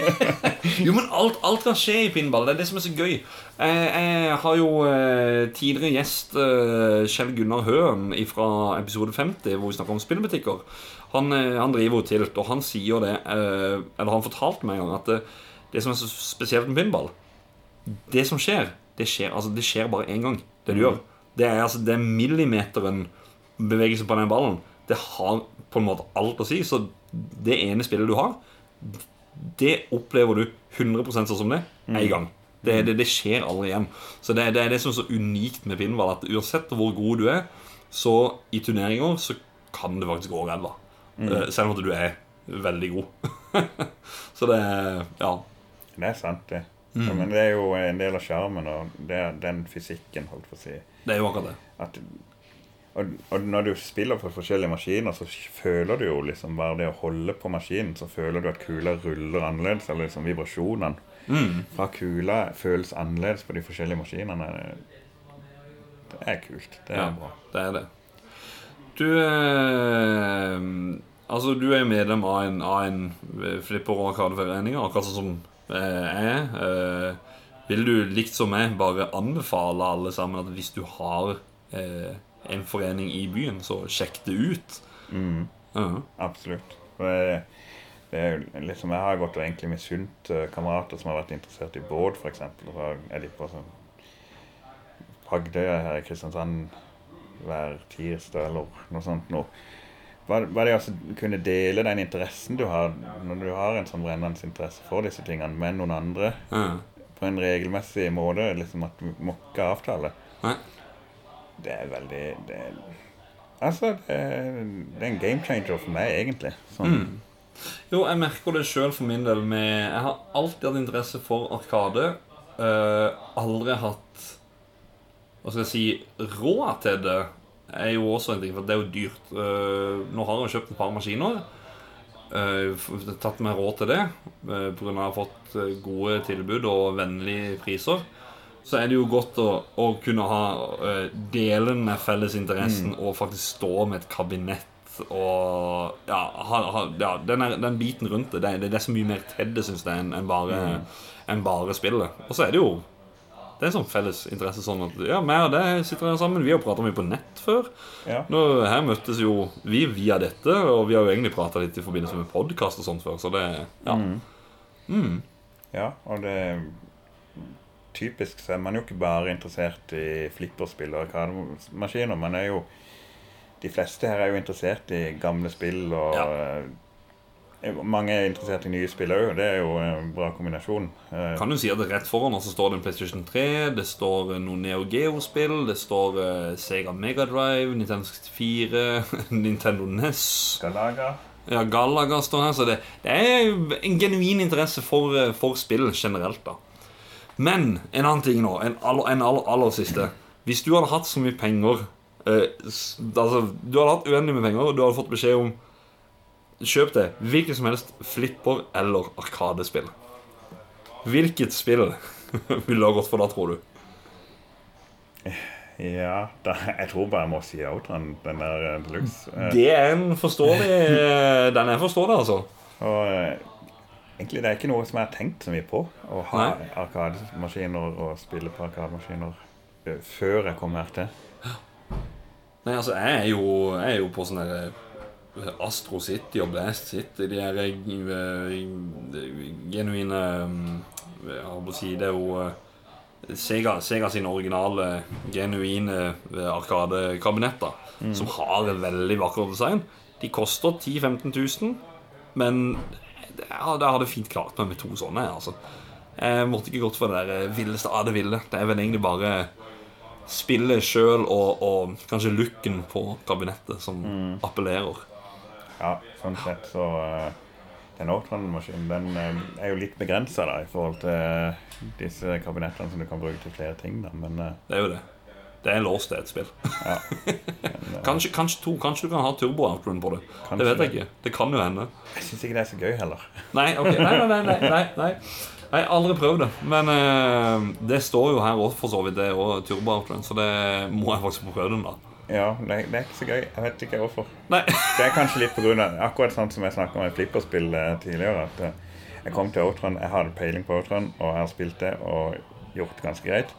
Jo, men alt, alt kan skje i pinball. Det er det som er så gøy. Jeg, jeg har jo eh, tidligere gjest eh, Kjell Gunnar Høen fra episode 50, hvor vi snakker om spillbutikker. Han, eh, han driver jo Tilt, og han sier det eh, Eller han fortalte meg en gang at det, det som er så spesielt med pinball Det som skjer, det skjer, altså, det skjer bare én gang. Det du gjør. Det er, altså, er millimeteren bevegelse på den ballen. Det har på en måte alt å si. Så det ene spillet du har, det opplever du 100% sånn som det én gang. Det, det, det skjer aldri igjen. Så det, det er det som er så unikt med pinball, at uansett hvor god du er, så i turneringer så kan det faktisk gå ræva. Mm. Selv om at du er veldig god. så det er Ja. Det er sant, det. Ja, men det er jo en del av sjarmen, og det er den fysikken, holdt på å si. Det er jo akkurat det. At, og, og når du spiller på forskjellige maskiner, så føler du jo liksom bare det å holde på maskinen, så føler du at kula ruller annerledes, eller liksom vibrasjonene fra kula føles annerledes på de forskjellige maskinene. Det er kult. Det er Ja, bra. det er det. Du eh, Altså, du er jo medlem av en, av en eh, flipper- og arkadeforening, akkurat sånn som eh, er. Eh, vil du, likt som meg, bare anbefale alle sammen at hvis du har eh, en forening i byen, så sjekk det ut? Mm, Ja. absolutt. Det, det liksom, jeg har gått og egentlig misunt eh, kamerater som har vært interessert i båt, f.eks. Og så er de på sånn Pagdøya her i Kristiansand hver tirsdag eller noe sånt noe. Hva, hva er det altså kunne dele den interessen du har når du har en sånn brennende interesse for disse tingene med noen andre Ja. På en regelmessig måte, liksom at du må ikke avtale, Nei. det er veldig det er, Altså, det er, det er en game changer for meg, egentlig. Sånn, Jo, jeg merker det sjøl for min del med Jeg har alltid hatt interesse for Arkade. Uh, aldri hatt Hva skal jeg si råd til det. Er jo også en ting, for det er jo dyrt. Uh, nå har jeg jo kjøpt et par maskiner. Uh, tatt meg råd til det pga. at jeg har fått eh, gode tilbud og vennlige priser. Så er det jo godt å, å kunne ha delende dele den felles interessen og faktisk stå med et kabinett og ja, ha, ha, ja den, er, den biten rundt det, det, det er så mye mer til det, syns jeg, enn en bare, enn bare spillet. Og så er det jo Det er en sånn felles interesse sånn at ja, meg og deg sitter her sammen. Vi har prata mye på nett før. Ja. Nå, her møttes jo vi via dette, og vi har jo egentlig prata litt i forbindelse med podkast og sånt før, så det Ja. Ja, og det Typisk så er man jo ikke bare interessert i flipperspill og arkademaskiner. Man er jo De fleste her er jo interessert i gamle spill, og eh, mange er interessert i nye spill òg. Det er jo en bra kombinasjon. Eh, Kan du si at rett foran oss står det en PlayStation 3, det står eh, noen Neo Geo-spill, det står eh, Sega Mega Drive, Nintendo 64, Nintendo NES Galaga. Ja, Galaga står her, så det, det er en genuin interesse for, for spill generelt, da. Men en annen ting nå, en aller, en aller, aller siste. Hvis du hadde hatt så mye penger eh, Altså, du hadde hatt uendelig med penger, og du hadde fått beskjed om Kjøp det. Hvilket som helst flipper- eller arkadespill. Hvilket spill ville du ha gått for da, tror du? Ja, da, jeg tror bare jeg må si Outrun, den der eh, deluxe. Eh, Det er en forståelig eh, Den er forståelig, altså. Og egentlig det er ikke noe som jeg har tenkt så mye på. Å ha Nei. arkademaskiner og spille på arkademaskiner før jeg kom her til. Nei, altså, jeg er jo, jeg er jo på sånn der eh, Astro City og Blast City. De er eh, genuine eh, Jeg holdt på å si Det er jo eh, Sega, Sega sine originale, genuine arkadekabinetter, mm. Som har en veldig vakker design. De koster 10 000-15 000, men det hadde, fint klart meg med to sånne. Altså. Jeg måtte ikke gått for det der eh, villeste av det ville. Det er vel egentlig bare spillet sjøl og, og kanskje looken på kabinettet som appellerer. Ja, sånn sett så eh, Den Outrun-maskinen den eh, er jo litt begrensa i forhold til eh, disse kabinettene som du kan bruke til flere ting. da, Men Det er jo det. Det er låst til et spill. ja. Kanskje, kanskje to. Kanskje du kan ha turbo-outrun på det. Kanskje det vet jeg ikke. Det kan jo hende. Jeg syns ikke det er så gøy heller. Nei, ok. Nei, nei, nei. nei, nei, nei. Aldri prøvd det. Men eh, det står jo her også for så vidt, det også turbo-outrun, så det må jeg faktisk få prøvd den, da. Ja, det, det er ikke så gøy. Jeg vet ikke hvorfor. Nei. Det er kanskje litt av akkurat sånn som jeg snakka om i flipperspill eh, tidligere. At eh, jeg kom til Outrun, jeg hadde peiling på Outrun, og jeg har spilt det og gjort det ganske greit.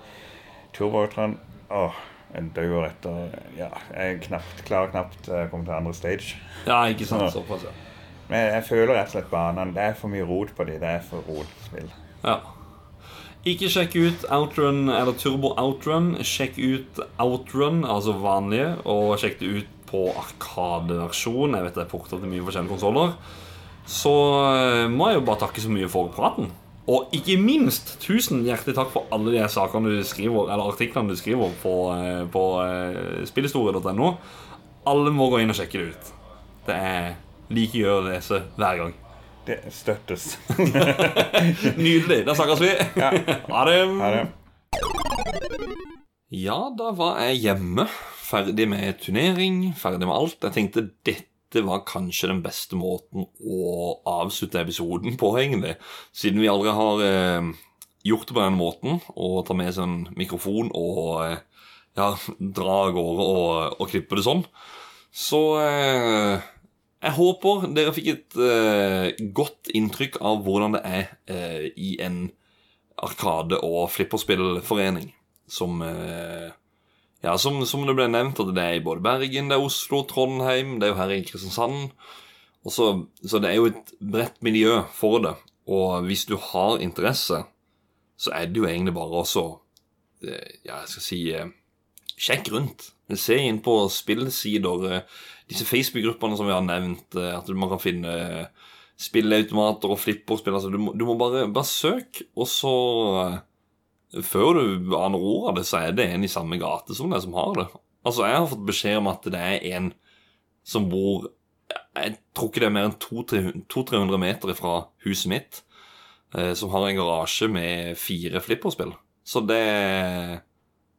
Turbo-Outrun åh, jeg dauer etter Ja, jeg knapt, klarer knapt å komme til andre stage. Ja, ikke sant. Såpass, ja. Men jeg føler rett og slett banene Det er for mye rot på de, det er for rotspill. ja. Ikke sjekk ut Outrun eller Turbo Outrun. Sjekk ut Outrun, altså vanlige, og sjekk det ut på Arkadeversjon. Jeg vet det er porta til mye forskjellige konsoller. Så eh, må jeg jo bare takke så mye for praten. Og ikke minst tusen hjertelig takk for alle de sakene du skriver Eller artiklene du skriver på, eh, på eh, spillhistorie.no. Alle må gå inn og sjekke det ut. Det er like gjør å lese hver gang. Det støttes. Nydelig. Da snakkes vi. Ha det. Ha det. Ja, da var jeg hjemme. Ferdig med turnering, ferdig med alt. Jeg tenkte dette var kanskje den beste måten å avslutte episoden på, egentlig. Siden vi aldri har eh, gjort det på den måten, og ta med seg en mikrofon og eh, ja, dra av gårde og, og klippe det sånn. Så eh, jeg håper dere fikk et uh, godt inntrykk av hvordan det er uh, i en arkade- og flipperspillforening som uh, Ja, som, som det ble nevnt, at det er i både Bergen, det er Oslo, Trondheim, det er jo her i Kristiansand. Også, så, det er jo et bredt miljø for det. Og hvis du har interesse, så er det jo egentlig bare eh, Ja, jeg skal si Sjekk rundt. Se inn på spillsider. Disse Facebook-gruppene som vi har nevnt, eh, at man kan finne eh, spilleautomater og flipperspill. Altså, du, må, du må bare, bare søke, og så eh, Før du aner ordet av det, så er det en i samme gate som det som har det. Altså, Jeg har fått beskjed om at det er en som bor Jeg tror ikke det er mer enn 200-300 meter fra huset mitt, som har en garasje med fire flipperspill. Så det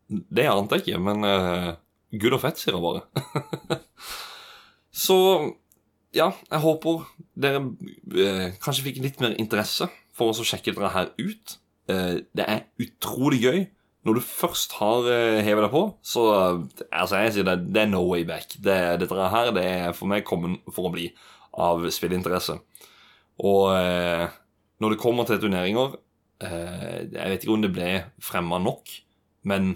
Det ante jeg ikke, men uh, gud og fett, sier jeg bare. Så ja, jeg håper dere eh, kanskje fikk litt mer interesse for å sjekke dere her ut. Eh, det er utrolig gøy. Når du først har eh, hevet deg på, så altså jeg sier det, det er no way back. Det, dette her det er for meg kommet for å bli av spilleinteresse. Og eh, når det kommer til turneringer eh, Jeg vet ikke om det ble fremma nok, men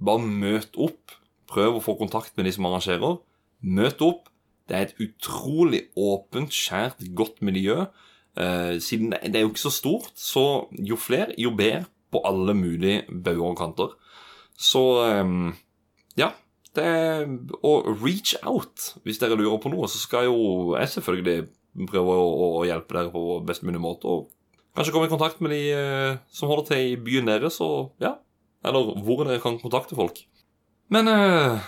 bare møt opp. Prøv å få kontakt med de som arrangerer. Møt opp. Det er et utrolig åpent, skjært, godt miljø. Eh, siden det, det er jo ikke så stort, så jo flere, jo bedre på alle mulige bauger og kanter. Så eh, ja. Det er, og reach out hvis dere lurer på noe, så skal jo jeg selvfølgelig prøve å, å hjelpe dere på best mulig måte. Og kanskje komme i kontakt med de eh, som holder til i byen deres, og ja, eller hvor dere kan kontakte folk. Men eh,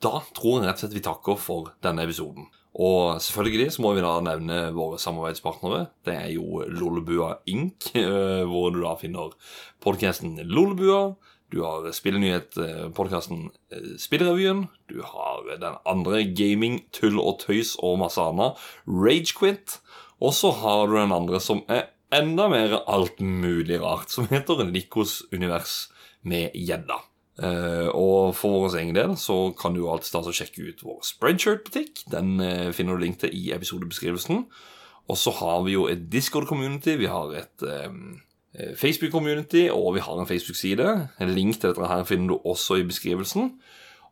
da tror jeg rett og slett vi takker for denne episoden. Og selvfølgelig så må vi da nevne våre samarbeidspartnere. Det er jo Lollebua Inc., eh, hvor du da finner podkasten Lollebua. Du har spillenyhet-podkasten Spillrevyen. Du har den andre gaming, tull og tøys og masse annet, Ragequit. Og så har du den andre som er enda mer alt mulig rart, som heter Likos univers med gjedda. Eh, og for vår egen del så kan du alltid og sjekke ut vår Spreadshirt-butikk. Den eh, finner du link til i episodebeskrivelsen. Og så har vi jo et Discord-community, vi har et eh, Facebook-community, og vi har en Facebook-side. En link til dette her finner du også i beskrivelsen.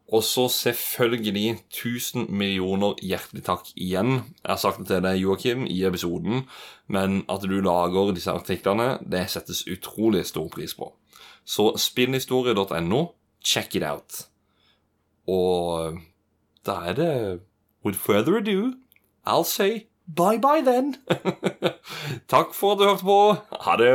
Og så selvfølgelig 1000 millioner hjertelig takk igjen. Jeg har sagt det til deg, Joakim, i episoden, men at du lager disse artiklene, det settes utrolig stor pris på. Så spillhistorie.no, check it out. Og da er det With further ado, I'll say bye bye then. Takk for at du hørte på. Ha det.